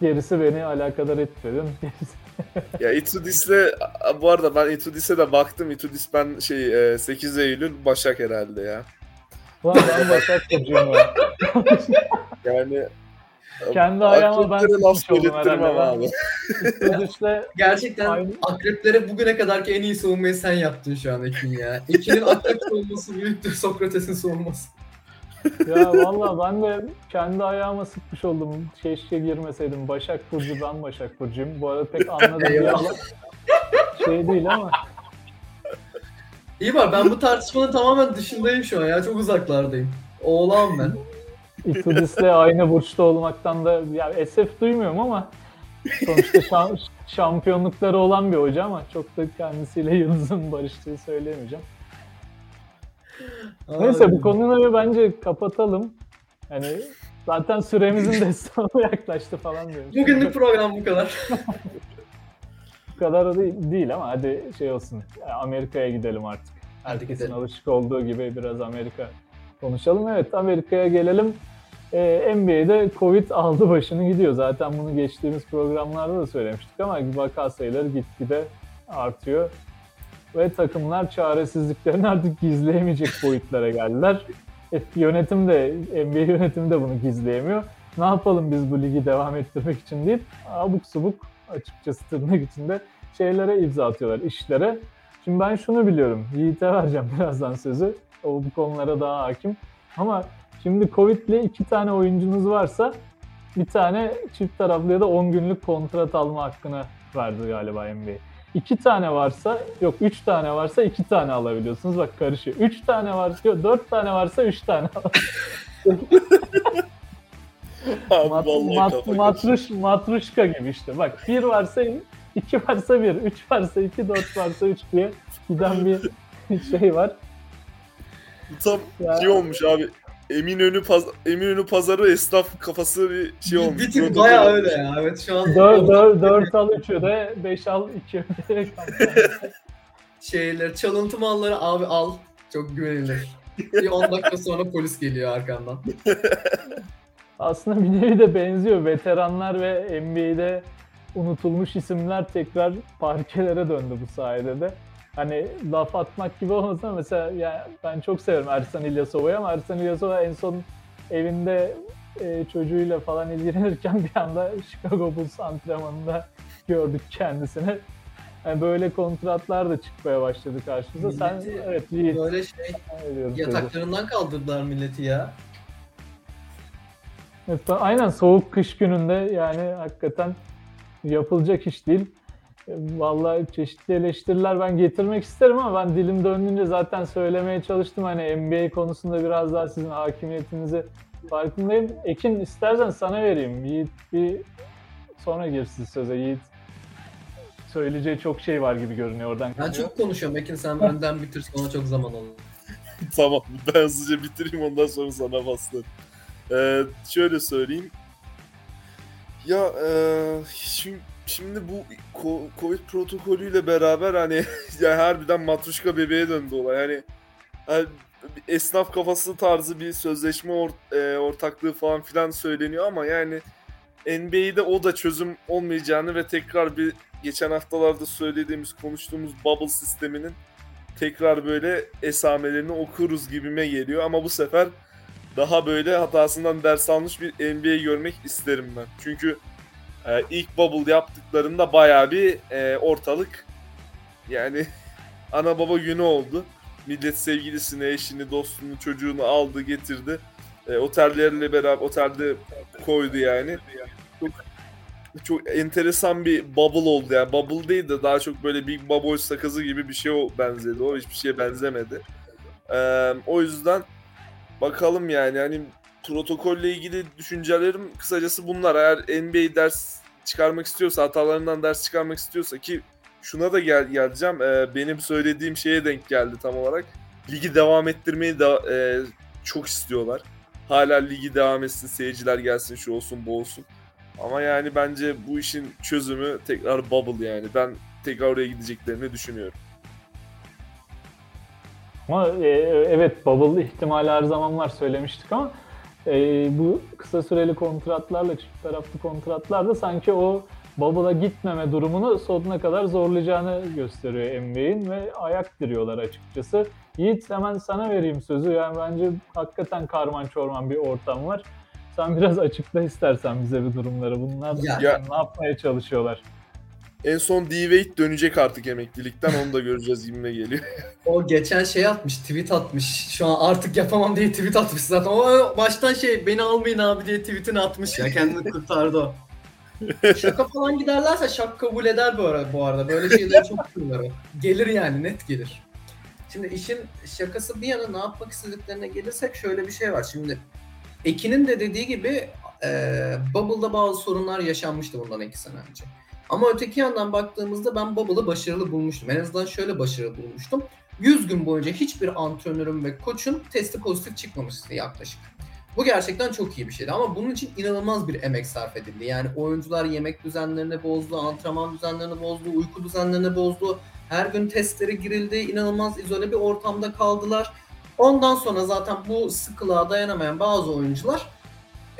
Gerisi beni alakadar etmedi. Gerisi- Ya Itudis'le bu arada ben Itudis'e de baktım. Itudis ben şey e, 8 Eylül Başak herhalde ya. Ulan ben Başak Burcu'yum ya. Yani Kendi ayağıma ben sıkmış oldum herhalde. abi. Kudüs'le Gerçekten Aynı- akreplere bugüne kadarki en iyi savunmayı sen yaptın şu an Ekin ya. Ekin'in akrep savunması büyüktür Sokrates'in savunması. ya valla ben de kendi ayağıma sıkmış oldum. Keşke girmeseydim. Başak Burcu ben Başak Burcu'yum. Bu arada pek anladım bir şey değil ama İyi var ben bu tartışmanın tamamen dışındayım şu an ya. Çok uzaklardayım. Oğlan ben. Itudis'le aynı burçta olmaktan da yani esef duymuyorum ama sonuçta şam- şampiyonlukları olan bir hoca ama çok da kendisiyle Yıldız'ın barıştığı söyleyemeyeceğim. Neyse bu konuyu bence kapatalım. Hani zaten süremizin de sonuna yaklaştı falan diyorum. Bugünlük program bu kadar. Kadar değil, değil ama hadi şey olsun. Amerika'ya gidelim artık. Hadi Herkesin gidelim. alışık olduğu gibi biraz Amerika konuşalım. Evet Amerika'ya gelelim. Ee, NBA'de Covid aldı başını gidiyor. Zaten bunu geçtiğimiz programlarda da söylemiştik ama vaka sayıları gitgide artıyor. Ve takımlar çaresizliklerini artık gizleyemeyecek boyutlara geldiler. E, yönetim de, NBA yönetimi de bunu gizleyemiyor. Ne yapalım biz bu ligi devam ettirmek için deyip abuk subuk açıkçası tırnak içinde şeylere imza atıyorlar, işlere. Şimdi ben şunu biliyorum, Yiğit'e vereceğim birazdan sözü. O bu konulara daha hakim. Ama şimdi Covid'le iki tane oyuncunuz varsa bir tane çift taraflı ya da 10 günlük kontrat alma hakkına verdi galiba NBA. İki tane varsa, yok üç tane varsa iki tane alabiliyorsunuz. Bak karışıyor. Üç tane varsa, dört tane varsa üç tane Abi Mat, mat, matruş, matruşka gibi işte. Bak bir varsa iki varsa bir, üç varsa iki, dört varsa üç diye giden bir şey var. Tam Ya. şey olmuş abi. Eminönü paz Eminönü pazarı esnaf kafası bir şey olmuş. bir tık olmuş. öyle ya. Evet şu an Dört, dört, dört al üçü de, beş al iki de kampanya. şeyler, çalıntı malları abi al. Çok güvenilir. Bir 10 dakika sonra polis geliyor arkandan. Aslında bir nevi de benziyor. Veteranlar ve NBA'de unutulmuş isimler tekrar parkelere döndü bu sayede de. Hani laf atmak gibi olmasa mesela ya ben çok severim Ersan İlyasova'yı ama Ersan İlyasova en son evinde e, çocuğuyla falan ilgilenirken bir anda Chicago Bulls antrenmanında gördük kendisini. Yani böyle kontratlar da çıkmaya başladı karşımıza. Sen Milleti evet Yiğit. Böyle şey sen yataklarından kaldırdılar milleti ya. Evet, aynen soğuk kış gününde yani hakikaten yapılacak iş değil. E, Vallahi çeşitli eleştiriler ben getirmek isterim ama ben dilim döndüğünce zaten söylemeye çalıştım. Hani NBA konusunda biraz daha sizin hakimiyetinizi farkındayım. Ekin istersen sana vereyim. Yiğit bir sonra girsin söze. Yiğit söyleyeceği çok şey var gibi görünüyor oradan. Ben çok konuşuyorum Ekin sen önden bitir sonra çok zaman olur. tamam ben hızlıca bitireyim ondan sonra sana paslarım. Ee, şöyle söyleyeyim. Ya e, şimdi, şimdi bu Covid protokolüyle beraber hani ya harbiden matruşka bebeğe döndü olay. Yani, bir esnaf kafası tarzı bir sözleşme or- e, ortaklığı falan filan söyleniyor ama yani NBA'de o da çözüm olmayacağını ve tekrar bir geçen haftalarda söylediğimiz konuştuğumuz bubble sisteminin tekrar böyle esamelerini okuruz gibime geliyor ama bu sefer daha böyle hatasından ders almış bir NBA görmek isterim ben. Çünkü e, ilk bubble yaptıklarında bayağı bir e, ortalık yani ana baba günü oldu. Millet sevgilisini, eşini, dostunu, çocuğunu aldı, getirdi. E, otellerle beraber otelde koydu yani. Çok çok enteresan bir bubble oldu yani. Bubble değil de daha çok böyle Big Bubble sakızı gibi bir şey benzedi. O hiçbir şeye benzemedi. Ee, o yüzden bakalım yani hani protokolle ilgili düşüncelerim kısacası bunlar. Eğer NBA ders çıkarmak istiyorsa, hatalarından ders çıkarmak istiyorsa ki şuna da gel geleceğim. Ee, benim söylediğim şeye denk geldi tam olarak. Ligi devam ettirmeyi de e, çok istiyorlar. Hala ligi devam etsin, seyirciler gelsin, şu olsun, bu olsun. Ama yani bence bu işin çözümü tekrar bubble yani. Ben tekrar oraya gideceklerini düşünüyorum. Ama e, evet bubble ihtimali her zaman var söylemiştik ama e, bu kısa süreli kontratlarla çift taraflı kontratlarda sanki o bubble'a gitmeme durumunu sonuna kadar zorlayacağını gösteriyor NBA'in ve ayak diriyorlar açıkçası. Yiğit hemen sana vereyim sözü. Yani bence hakikaten karman çorman bir ortam var. Sen biraz açıkla istersen bize bir durumları. Bunlar Ya- ne yapmaya çalışıyorlar? En son D-Wade dönecek artık emeklilikten onu da göreceğiz gibime geliyor. O geçen şey atmış, tweet atmış. Şu an artık yapamam diye tweet atmış zaten. O baştan şey beni almayın abi diye tweetini atmış ya. Kendini kurtardı o. Şaka falan giderlerse şak kabul eder bu arada. Bu arada. Böyle şeyleri çok duyuyor. Gelir yani net gelir. Şimdi işin şakası bir yana ne yapmak istediklerine gelirsek şöyle bir şey var. Şimdi Ekin'in de dediği gibi e, Bubble'da bazı sorunlar yaşanmıştı bundan iki sene önce. Ama öteki yandan baktığımızda ben Bubble'ı başarılı bulmuştum. En azından şöyle başarılı bulmuştum. 100 gün boyunca hiçbir antrenörün ve koçun testi pozitif çıkmamıştı yaklaşık. Bu gerçekten çok iyi bir şeydi ama bunun için inanılmaz bir emek sarf edildi. Yani oyuncular yemek düzenlerini bozdu, antrenman düzenlerini bozdu, uyku düzenlerini bozdu. Her gün testlere girildi, inanılmaz izole bir ortamda kaldılar. Ondan sonra zaten bu sıkılığa dayanamayan bazı oyuncular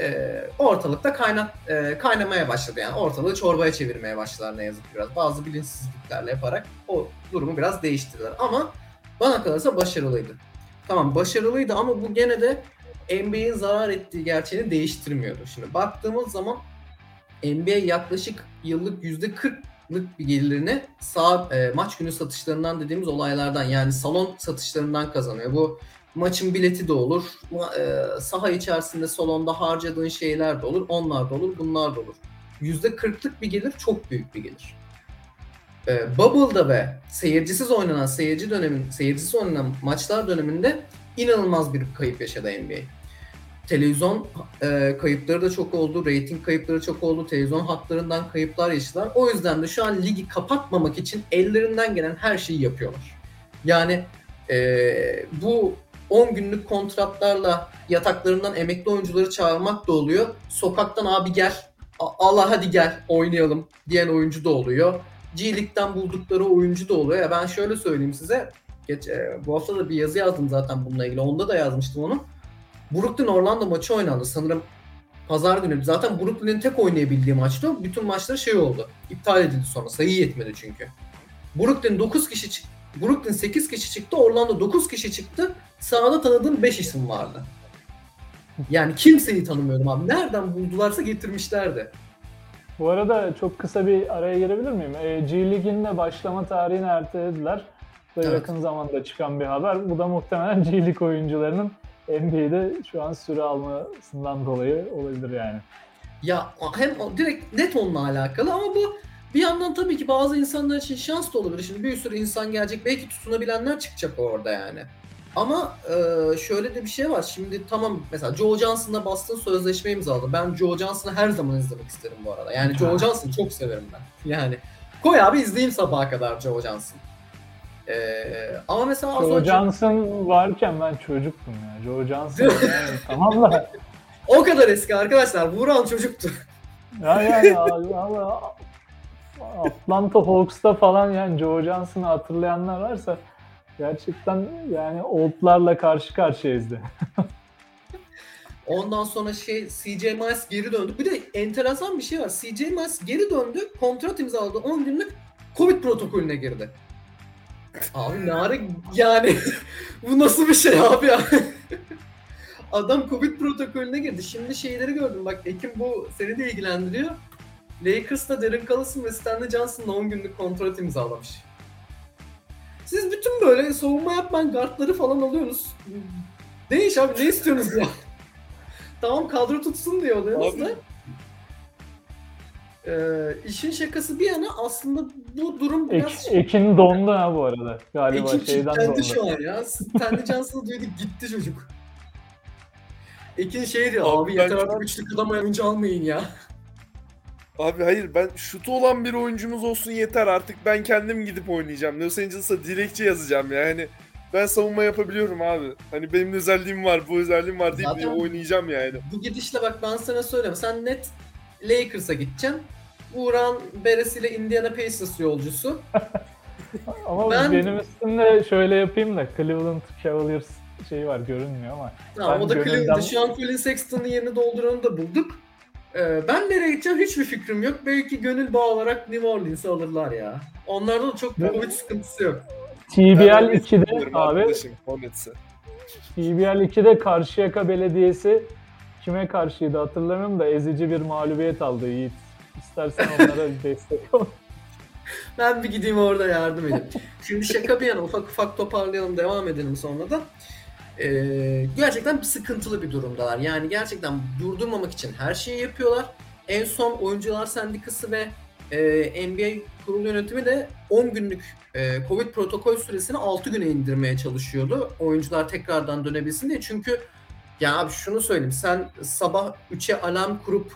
e, ortalıkta kaynat e, kaynamaya başladı yani ortalığı çorbaya çevirmeye başladılar ne yazık ki biraz bazı bilinçsizliklerle yaparak o durumu biraz değiştirdiler ama bana kalırsa başarılıydı. Tamam başarılıydı ama bu gene de NBA'in zarar ettiği gerçeğini değiştirmiyordu. Şimdi baktığımız zaman NBA yaklaşık yıllık %40'lık bir gelirini sağ e, maç günü satışlarından dediğimiz olaylardan yani salon satışlarından kazanıyor. Bu maçın bileti de olur, e, saha içerisinde salonda harcadığın şeyler de olur, onlar da olur, bunlar da olur. %40'lık bir gelir çok büyük bir gelir. E, Bubble'da ve seyircisiz oynanan seyirci dönemin seyircisiz oynanan maçlar döneminde inanılmaz bir kayıp yaşadı NBA. Televizyon e, kayıpları da çok oldu, rating kayıpları çok oldu, televizyon haklarından kayıplar yaşadılar. O yüzden de şu an ligi kapatmamak için ellerinden gelen her şeyi yapıyorlar. Yani e, bu 10 günlük kontratlarla yataklarından emekli oyuncuları çağırmak da oluyor. Sokaktan abi gel, Allah hadi gel oynayalım diyen oyuncu da oluyor. G League'den buldukları oyuncu da oluyor. Ya ben şöyle söyleyeyim size. Geç, e, bu hafta da bir yazı yazdım zaten bununla ilgili. Onda da yazmıştım onu. Brooklyn Orlando maçı oynandı. Sanırım pazar günü. Zaten Brooklyn'in tek oynayabildiği maçtı. Bütün maçları şey oldu. İptal edildi sonra. Sayı yetmedi çünkü. Brooklyn 9 kişi. Brooklyn 8 kişi çıktı. Orlando 9 kişi çıktı. Sahada tanıdığım 5 isim vardı. Yani kimseyi tanımıyorum abi. Nereden buldularsa getirmişlerdi. Bu arada çok kısa bir araya girebilir miyim? E, G Lig'in de başlama tarihini ertelediler. Da Evet. yakın zamanda çıkan bir haber. Bu da muhtemelen G League oyuncularının NBA'de şu an süre almasından dolayı olabilir yani. Ya hem direkt net onunla alakalı ama bu bir yandan tabii ki bazı insanlar için şans da olabilir. Şimdi bir sürü insan gelecek. Belki tutunabilenler çıkacak orada yani. Ama e, şöyle de bir şey var. Şimdi tamam mesela Joe Johnson'la Boston sözleşme imzaladı. Ben Joe Johnson'ı her zaman izlemek isterim bu arada. Yani Joe Johnson'ı çok severim ben. Yani koy abi izleyeyim sabaha kadar Joe Johnson. E, ama mesela Joe önce Johnson varken ben çocuktum ya. Joe Johnson yani tamam da o kadar eski arkadaşlar. Vuran çocuktu. ya yani Allah Atlanta Hawks'ta falan yani Joe Johnson'ı hatırlayanlar varsa gerçekten yani oldlarla karşı karşıyayız de. Ondan sonra şey CJ Miles geri döndü. Bir de enteresan bir şey var. CJ Miles geri döndü. Kontrat imzaladı. 10 günlük Covid protokolüne girdi. Abi ne ara yani bu nasıl bir şey abi ya? Adam Covid protokolüne girdi. Şimdi şeyleri gördüm. Bak Ekim bu seni de ilgilendiriyor. Lakers'ta Darren Collison ve Stanley Johnson'la 10 günlük kontrat imzalamış. Siz bütün böyle savunma yapmayan guardları falan alıyorsunuz. Değiş abi ne istiyorsunuz ya? tamam kadro tutsun diyor oluyoruz da. Ee, işin şakası bir yana aslında bu durum biraz... Ek, Ekin dondu ha bu arada. Galiba Ekip şeyden dondu. şu an ya. Stanley Johnson'ı duyduk gitti çocuk. Ekin şey diyor Abi abi yeter artık üçlük adam oyuncu almayın ya. Abi hayır ben şutu olan bir oyuncumuz olsun yeter artık ben kendim gidip oynayacağım. Los Angeles'a dilekçe yazacağım yani. Ben savunma yapabiliyorum abi. Hani benim özelliğim var, bu özelliğim var deyip Zaten- oynayacağım yani. Bu gidişle bak ben sana söyleyeyim. Sen net Lakers'a gideceksin. Uğran Beres ile Indiana Pacers yolcusu. Ama Ben- benim üstümde şöyle yapayım da Cleveland Cavaliers şeyi var görünmüyor ama. Tamam o da Colin, şu an Colin Sexton'ın yerini dolduranı da bulduk. Ee, ben nereye gideceğim hiçbir fikrim yok. Belki gönül bağı olarak New Orleans'ı alırlar ya. Onlarda da çok? Covid sıkıntısı yok. TBL Ben 2'de biliyorum abi. TBL 2'de Karşıyaka Belediyesi kime karşıydı hatırlamıyorum da ezici bir mağlubiyet aldı Yiğit. İstersen onlara bir destek ol. Ben bir gideyim orada yardım edeyim. Şimdi şaka bir yana ufak ufak toparlayalım devam edelim sonra da. Ee, gerçekten bir sıkıntılı bir durumdalar. Yani gerçekten durdurmamak için her şeyi yapıyorlar. En son Oyuncular Sendikası ve e, NBA kurulu yönetimi de 10 günlük e, Covid protokol süresini 6 güne indirmeye çalışıyordu. Oyuncular tekrardan dönebilsin diye. Çünkü ya abi şunu söyleyeyim. Sen sabah 3'e alarm kurup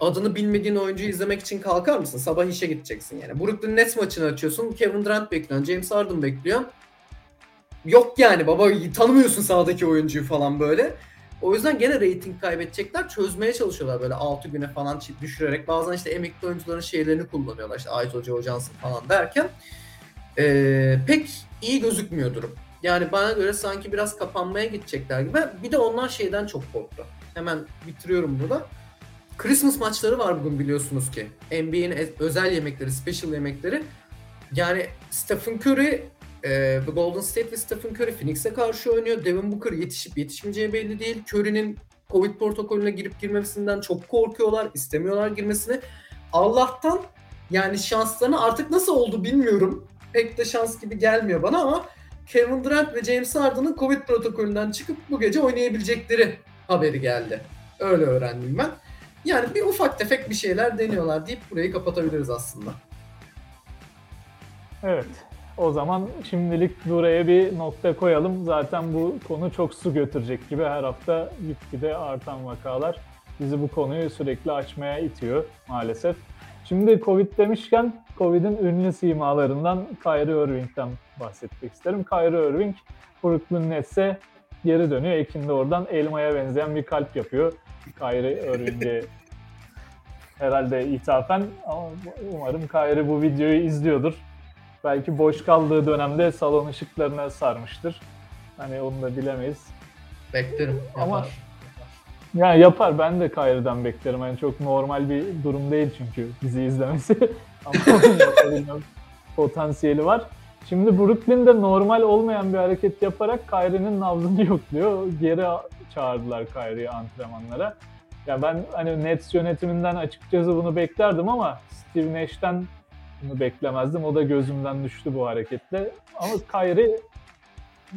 adını bilmediğin oyuncuyu izlemek için kalkar mısın? Sabah işe gideceksin yani. Brooklyn Nets maçını açıyorsun. Kevin Durant bekliyorsun. James Harden bekliyorsun. Yok yani baba tanımıyorsun sahadaki oyuncuyu falan böyle. O yüzden gene reyting kaybedecekler. Çözmeye çalışıyorlar böyle 6 güne falan düşürerek. Bazen işte emekli oyuncuların şeylerini kullanıyorlar. İşte Ait Hoca, Johnson falan derken. Ee, pek iyi gözükmüyor durum. Yani bana göre sanki biraz kapanmaya gidecekler gibi. Bir de onlar şeyden çok korktu. Hemen bitiriyorum burada. Christmas maçları var bugün biliyorsunuz ki. NBA'in e- özel yemekleri, special yemekleri. Yani Stephen Curry, e, The Golden State ve Stephen Curry Phoenix'e karşı oynuyor. Devin Booker yetişip yetişmeyeceği belli değil. Curry'nin Covid protokolüne girip girmemesinden çok korkuyorlar. istemiyorlar girmesini. Allah'tan yani şanslarını artık nasıl oldu bilmiyorum. Pek de şans gibi gelmiyor bana ama Kevin Durant ve James Harden'ın Covid protokolünden çıkıp bu gece oynayabilecekleri haberi geldi. Öyle öğrendim ben. Yani bir ufak tefek bir şeyler deniyorlar deyip burayı kapatabiliriz aslında. Evet. O zaman şimdilik buraya bir nokta koyalım. Zaten bu konu çok su götürecek gibi her hafta gitgide artan vakalar bizi bu konuyu sürekli açmaya itiyor maalesef. Şimdi Covid demişken Covid'in ünlü simalarından Kyrie Irving'den bahsetmek isterim. Kyrie Irving Brooklyn Nets'e geri dönüyor. Ekin de oradan elmaya benzeyen bir kalp yapıyor. Kyrie Irving'e herhalde ithafen ama umarım Kyrie bu videoyu izliyordur. Belki boş kaldığı dönemde salon ışıklarına sarmıştır. Hani onu da bilemeyiz. Beklerim. Ama- yapar. Yani yapar ben de Kyrie'den beklerim. Yani çok normal bir durum değil çünkü bizi izlemesi. Ama onun potansiyeli var. Şimdi Brooklyn'de normal olmayan bir hareket yaparak Kyrie'nin nabzını yokluyor. Geri çağırdılar Kyrie'yi antrenmanlara. Ya ben hani Nets yönetiminden açıkçası bunu beklerdim ama Steve Nash'ten bunu beklemezdim. O da gözümden düştü bu hareketle. Ama Kyrie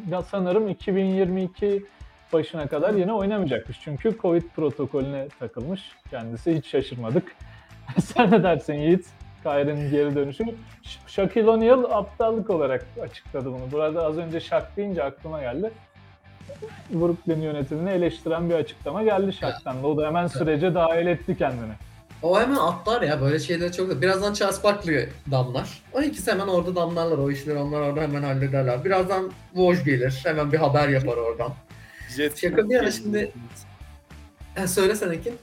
ya sanırım 2022 başına kadar yine oynamayacakmış. Çünkü Covid protokolüne takılmış. Kendisi hiç şaşırmadık. Sen ne dersin Yiğit? Kyrie'nin geri dönüşü. Ş- Shaquille O'Neal aptallık olarak açıkladı bunu. Burada az önce Shaq deyince aklıma geldi. Brooklyn yönetimini eleştiren bir açıklama geldi Shaq'tan. O da hemen sürece dahil etti kendini. O hemen atlar ya böyle şeyleri çok. Birazdan Charles Barkley damlar. O ikisi hemen orada damlarlar. O işleri onlar orada hemen hallederler. Birazdan Woj gelir. Hemen bir haber yapar oradan. Jet Şaka bir yana şimdi- E, söylesene Ekin.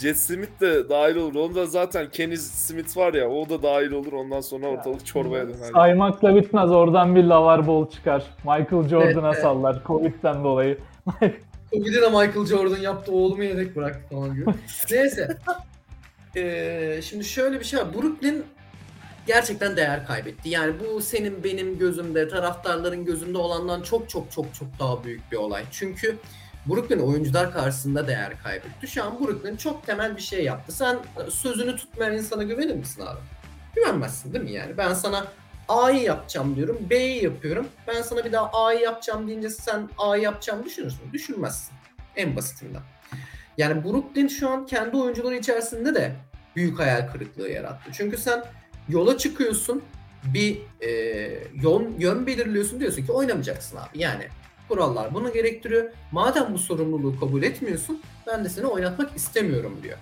Jet Smith de dahil olur. Onda zaten Kenny Smith var ya o da dahil olur. Ondan sonra ortalık çorbaya döner. Saymakla bitmez. Oradan bir lavar bol çıkar. Michael Jordan'a Evet, evet. sallar. Covid'den dolayı. Bir de Michael Jordan yaptı oğlumu yedek bıraktı falan gibi. Neyse. Ee, şimdi şöyle bir şey var. Brooklyn gerçekten değer kaybetti. Yani bu senin benim gözümde, taraftarların gözünde olandan çok çok çok çok daha büyük bir olay. Çünkü Brooklyn oyuncular karşısında değer kaybetti. Şu an Brooklyn çok temel bir şey yaptı. Sen sözünü tutmayan insana güvenir misin abi? Güvenmezsin değil mi yani? Ben sana A'yı yapacağım diyorum, B'yi yapıyorum. Ben sana bir daha A'yı yapacağım deyince sen A'yı yapacağım düşünürsün. Düşünmezsin. En basitinden. Yani Brooklyn şu an kendi oyuncuları içerisinde de büyük hayal kırıklığı yarattı. Çünkü sen yola çıkıyorsun, bir e, yön, yön belirliyorsun diyorsun ki oynamayacaksın abi. Yani kurallar bunu gerektiriyor. Madem bu sorumluluğu kabul etmiyorsun, ben de seni oynatmak istemiyorum diyor.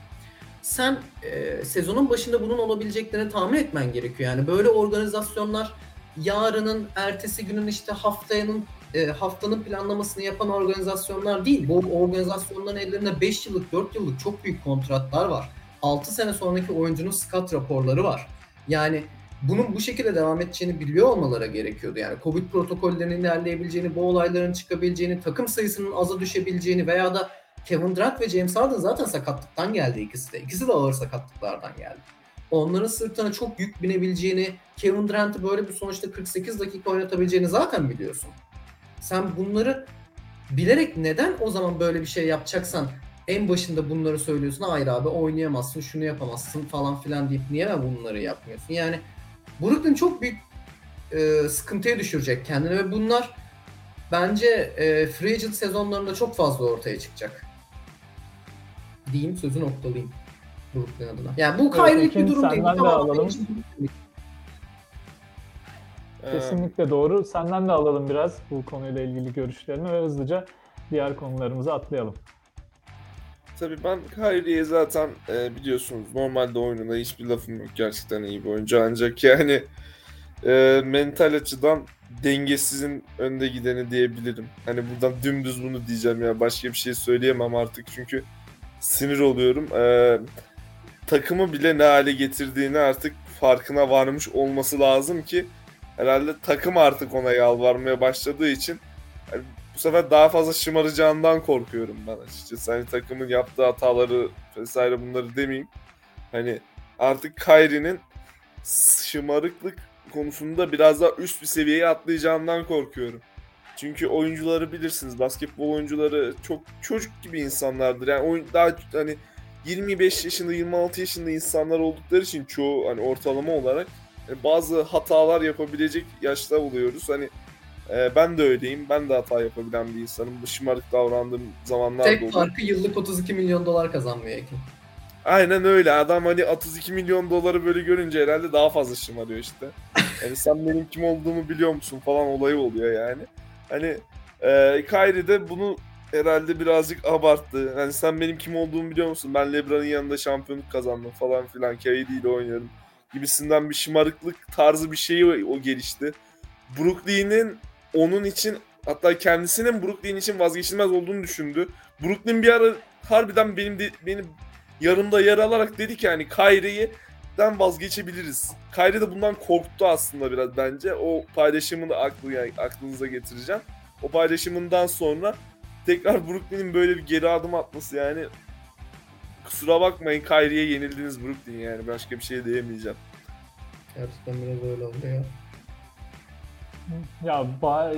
Sen e, sezonun başında bunun olabileceklerini tahmin etmen gerekiyor. Yani böyle organizasyonlar yarının, ertesi günün işte haftanın e, haftanın planlamasını yapan organizasyonlar değil. Bu organizasyonların ellerinde 5 yıllık, 4 yıllık çok büyük kontratlar var. 6 sene sonraki oyuncunun scout raporları var. Yani bunun bu şekilde devam edeceğini biliyor olmaları gerekiyordu. Yani Covid protokollerinin ilerleyebileceğini, bu olayların çıkabileceğini, takım sayısının aza düşebileceğini veya da Kevin Durant ve James Harden zaten sakatlıktan geldi ikisi de. İkisi de ağır sakatlıklardan geldi. Onların sırtına çok yük binebileceğini, Kevin Durant'ı böyle bir sonuçta 48 dakika oynatabileceğini zaten biliyorsun. Sen bunları bilerek neden o zaman böyle bir şey yapacaksan en başında bunları söylüyorsun. Hayır abi oynayamazsın, şunu yapamazsın falan filan deyip niye bunları yapmıyorsun? Yani Brooklyn çok büyük e, sıkıntıya düşürecek kendini ve bunlar bence e, free agent sezonlarında çok fazla ortaya çıkacak. Diyeyim sözü noktalayayım. Brooklyn adına. Yani bu Evet, kayırlık bir durum değil. Tamam, alalım. Ee, Kesinlikle doğru. Senden de alalım biraz bu konuyla ilgili görüşlerini ve hızlıca diğer konularımıza atlayalım. Tabii ben Kyrie'ye zaten e, biliyorsunuz normalde oyununa hiçbir lafım yok. Gerçekten iyi bir oyuncu ancak yani e, mental açıdan dengesizin önde gideni diyebilirim. Hani buradan dümdüz bunu diyeceğim ya başka bir şey söyleyemem artık çünkü sinir oluyorum. E, takımı bile ne hale getirdiğini artık farkına varmış olması lazım ki herhalde takım artık ona yalvarmaya başladığı için yani bu sefer daha fazla şımaracağından korkuyorum ben açıkçası. Hani takımın yaptığı hataları vesaire bunları demeyeyim. Hani artık Kyrie'nin şımarıklık konusunda biraz daha üst bir seviyeye atlayacağından korkuyorum. Çünkü oyuncuları bilirsiniz. Basketbol oyuncuları çok çocuk gibi insanlardır. Yani oyun, daha hani 25 yaşında 26 yaşında insanlar oldukları için çoğu hani ortalama olarak bazı hatalar yapabilecek yaşta oluyoruz. Hani e, ben de öyleyim. Ben de hata yapabilen bir insanım. Şımarık davrandığım zamanlar da Tek oluyor. farkı yıllık 32 milyon dolar kazanmıyor Ekin. Aynen öyle. Adam hani 32 milyon doları böyle görünce herhalde daha fazla şımarıyor işte. Yani sen benim kim olduğumu biliyor musun falan olayı oluyor yani. Hani e, Kyrie de bunu herhalde birazcık abarttı. Hani sen benim kim olduğumu biliyor musun? Ben LeBron'un yanında şampiyonluk kazandım falan filan. KD ile oynuyorum gibisinden bir şımarıklık tarzı bir şeyi o gelişti. Brooklyn'in onun için hatta kendisinin Brooklyn için vazgeçilmez olduğunu düşündü. Brooklyn bir ara harbiden benim benim yarımda yer alarak dedi ki hani Kyrie'den vazgeçebiliriz. Kyrie de bundan korktu aslında biraz bence. O paylaşımını aklı, yani aklınıza getireceğim. O paylaşımından sonra tekrar Brooklyn'in böyle bir geri adım atması yani kusura bakmayın Kyrie'ye yenildiniz Brooklyn yani başka bir şey diyemeyeceğim. Gerçekten biraz öyle oldu ya. Ya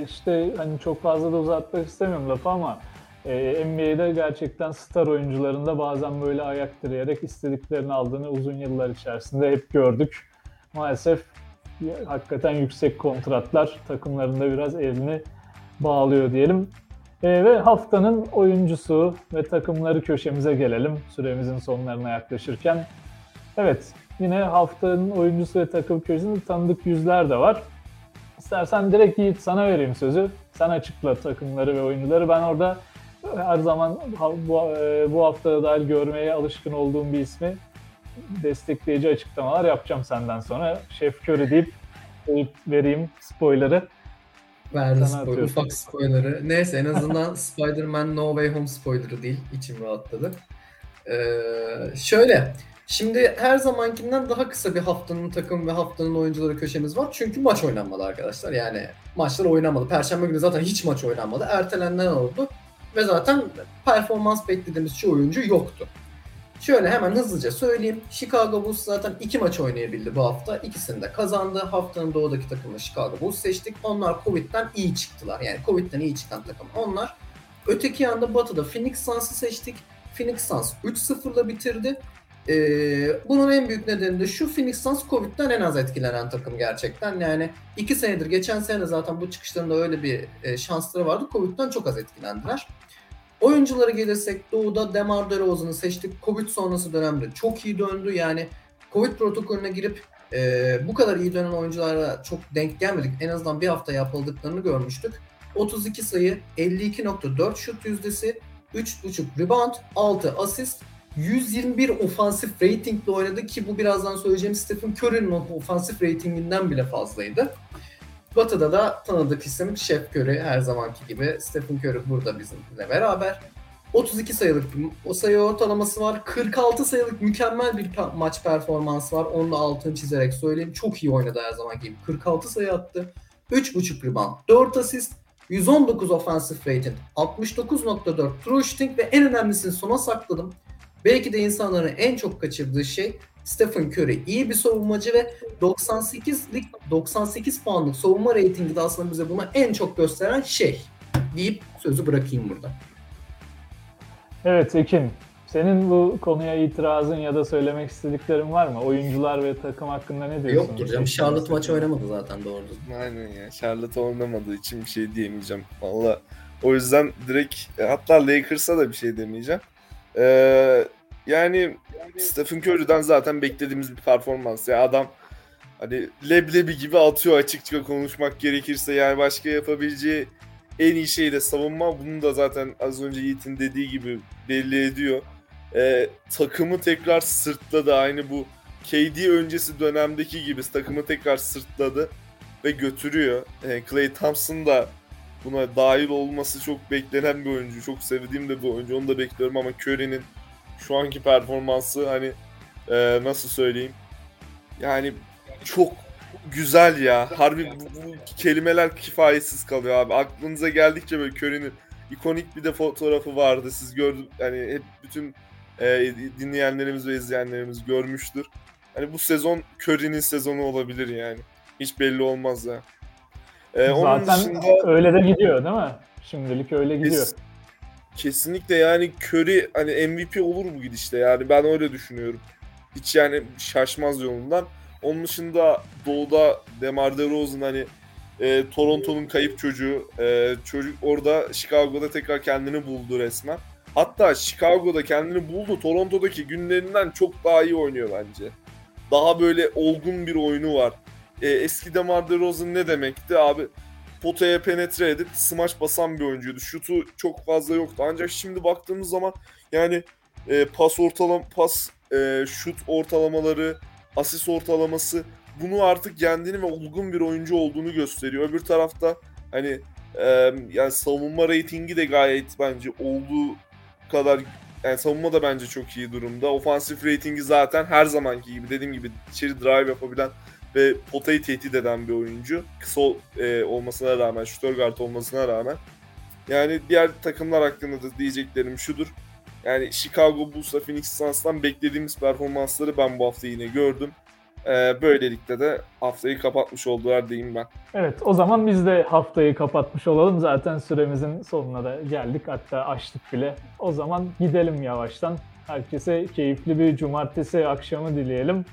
işte hani çok fazla da uzatmak istemiyorum lafı ama e, NBA'de gerçekten star oyuncularında bazen böyle ayak direyerek istediklerini aldığını uzun yıllar içerisinde hep gördük. Maalesef hakikaten yüksek kontratlar takımlarında biraz elini bağlıyor diyelim. E, ve haftanın oyuncusu ve takımları köşemize gelelim süremizin sonlarına yaklaşırken. Evet yine haftanın oyuncusu ve takım köşesinde tanıdık yüzler de var. İstersen direkt Yiğit sana vereyim sözü. Sen açıkla takımları ve oyuncuları. Ben orada her zaman bu, e, bu hafta dair görmeye alışkın olduğum bir ismi destekleyici açıklamalar yapacağım senden sonra. Şef deyip deyip vereyim spoiler'ı. Verdi spoiler, ufak spoiler'ı. Neyse en azından Spider-Man No Way Home spoiler'ı değil. İçim rahatladı. Ee, şöyle. Şimdi her zamankinden daha kısa bir haftanın takım ve haftanın oyuncuları köşemiz var. Çünkü maç oynanmadı arkadaşlar. Yani maçlar oynanmadı. Perşembe günü zaten hiç maç oynanmadı. Ertelenen oldu. Ve zaten performans beklediğimiz çoğu oyuncu yoktu. Şöyle hemen hızlıca söyleyeyim. Chicago Bulls zaten iki maç oynayabildi bu hafta. İkisini de kazandı. Haftanın doğudaki takımı Chicago Bulls seçtik. Onlar Covid'den iyi çıktılar. Yani Covid'den iyi çıkan takım onlar. Öteki yanda Batı'da Phoenix Suns'ı seçtik. Phoenix Suns 3-0'la bitirdi. Ee, bunun en büyük nedeni de şu Phoenix Suns Covid'den en az etkilenen takım gerçekten. Yani iki senedir, geçen sene zaten bu çıkışlarında öyle bir e, şansları vardı. Covid'den çok az etkilendiler. Oyunculara gelirsek Doğu'da Demar DeRozan'ı seçtik. Covid sonrası dönemde çok iyi döndü. Yani Covid protokolüne girip e, bu kadar iyi dönen oyunculara çok denk gelmedik. En azından bir hafta yapıldıklarını görmüştük. 32 sayı, 52.4 şut yüzdesi, 3.5 rebound, 6 asist, 121 ofansif ratingle oynadı ki bu birazdan söyleyeceğim Stephen Curry'nin ofansif ratinginden bile fazlaydı. Batı'da da tanıdık isim Şef Curry her zamanki gibi. Stephen Curry burada bizimle beraber. 32 sayılık o sayı ortalaması var. 46 sayılık mükemmel bir maç performansı var. Onu da altını çizerek söyleyeyim. Çok iyi oynadı her zamanki gibi. 46 sayı attı. 3.5 rebound, 4 asist, 119 offensive rating, 69.4 true shooting ve en önemlisini sona sakladım. Belki de insanların en çok kaçırdığı şey Stephen Curry iyi bir savunmacı ve 98'lik 98 puanlık savunma reytingi de aslında bize bunu en çok gösteren şey deyip sözü bırakayım burada. Evet Ekin, senin bu konuya itirazın ya da söylemek istediklerin var mı? Oyuncular ve takım hakkında ne diyorsun? Yoktur canım. Charlotte maçı oynamadı zaten doğru düzgün. Aynen ya. Charlotte oynamadığı için bir şey diyemeyeceğim. Valla o yüzden direkt e, hatta Lakers'a da bir şey demeyeceğim. Ee, yani Stephen Curry'den zaten beklediğimiz bir performans. Ya adam hani leblebi gibi atıyor açıkça konuşmak gerekirse. Yani başka yapabileceği en iyi şey de savunma. Bunu da zaten az önce Yiğit'in dediği gibi belli ediyor. Ee, takımı tekrar sırtladı. Aynı bu KD öncesi dönemdeki gibi takımı tekrar sırtladı ve götürüyor. E, Clay Thompson da buna dahil olması çok beklenen bir oyuncu. Çok sevdiğim de bir oyuncu. Onu da bekliyorum ama Curry'nin şu anki performansı hani e, nasıl söyleyeyim? Yani çok güzel ya. Harbi bu, bu kelimeler kifayetsiz kalıyor abi. Aklınıza geldikçe böyle Curry'nin ikonik bir de fotoğrafı vardı. Siz gördüm hani hep bütün e, dinleyenlerimiz ve izleyenlerimiz görmüştür. Hani bu sezon Curry'nin sezonu olabilir yani. Hiç belli olmaz ya. E, onun Zaten dışında öyle de gidiyor değil mi? Şimdilik öyle gidiyor. Kes- kesinlikle yani Curry hani MVP olur bu gidişte yani ben öyle düşünüyorum. Hiç yani şaşmaz yolundan. Onun dışında Doğu'da Demar DeRozan hani e, Toronto'nun kayıp çocuğu. E, çocuk orada Chicago'da tekrar kendini buldu resmen. Hatta Chicago'da kendini buldu. Toronto'daki günlerinden çok daha iyi oynuyor bence. Daha böyle olgun bir oyunu var. E, eski Demar DeRozan ne demekti abi? Potaya penetre edip smaç basan bir oyuncuydu. Şutu çok fazla yoktu. Ancak şimdi baktığımız zaman yani e, pas ortalam pas e, şut ortalamaları, asist ortalaması bunu artık kendini ve olgun bir oyuncu olduğunu gösteriyor. Öbür tarafta hani e, yani savunma reytingi de gayet bence olduğu kadar yani savunma da bence çok iyi durumda. Ofansif reytingi zaten her zamanki gibi dediğim gibi içeri drive yapabilen ve potayı tehdit eden bir oyuncu. Kısa e, olmasına rağmen, şutör guard olmasına rağmen. Yani diğer takımlar hakkında da diyeceklerim şudur. Yani Chicago Bulls'la Phoenix Suns'tan beklediğimiz performansları ben bu hafta yine gördüm. Ee, böylelikle de haftayı kapatmış oldular diyeyim ben. Evet o zaman biz de haftayı kapatmış olalım. Zaten süremizin sonuna da geldik. Hatta açtık bile. O zaman gidelim yavaştan. Herkese keyifli bir cumartesi akşamı dileyelim.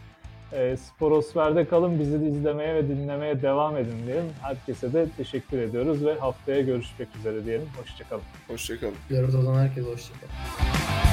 E, Sporosfer'de kalın. Bizi de izlemeye ve dinlemeye devam edin diyelim. Herkese de teşekkür ediyoruz ve haftaya görüşmek üzere diyelim. Hoşçakalın. Hoşçakalın. Diyoruz o zaman herkese hoşçakalın.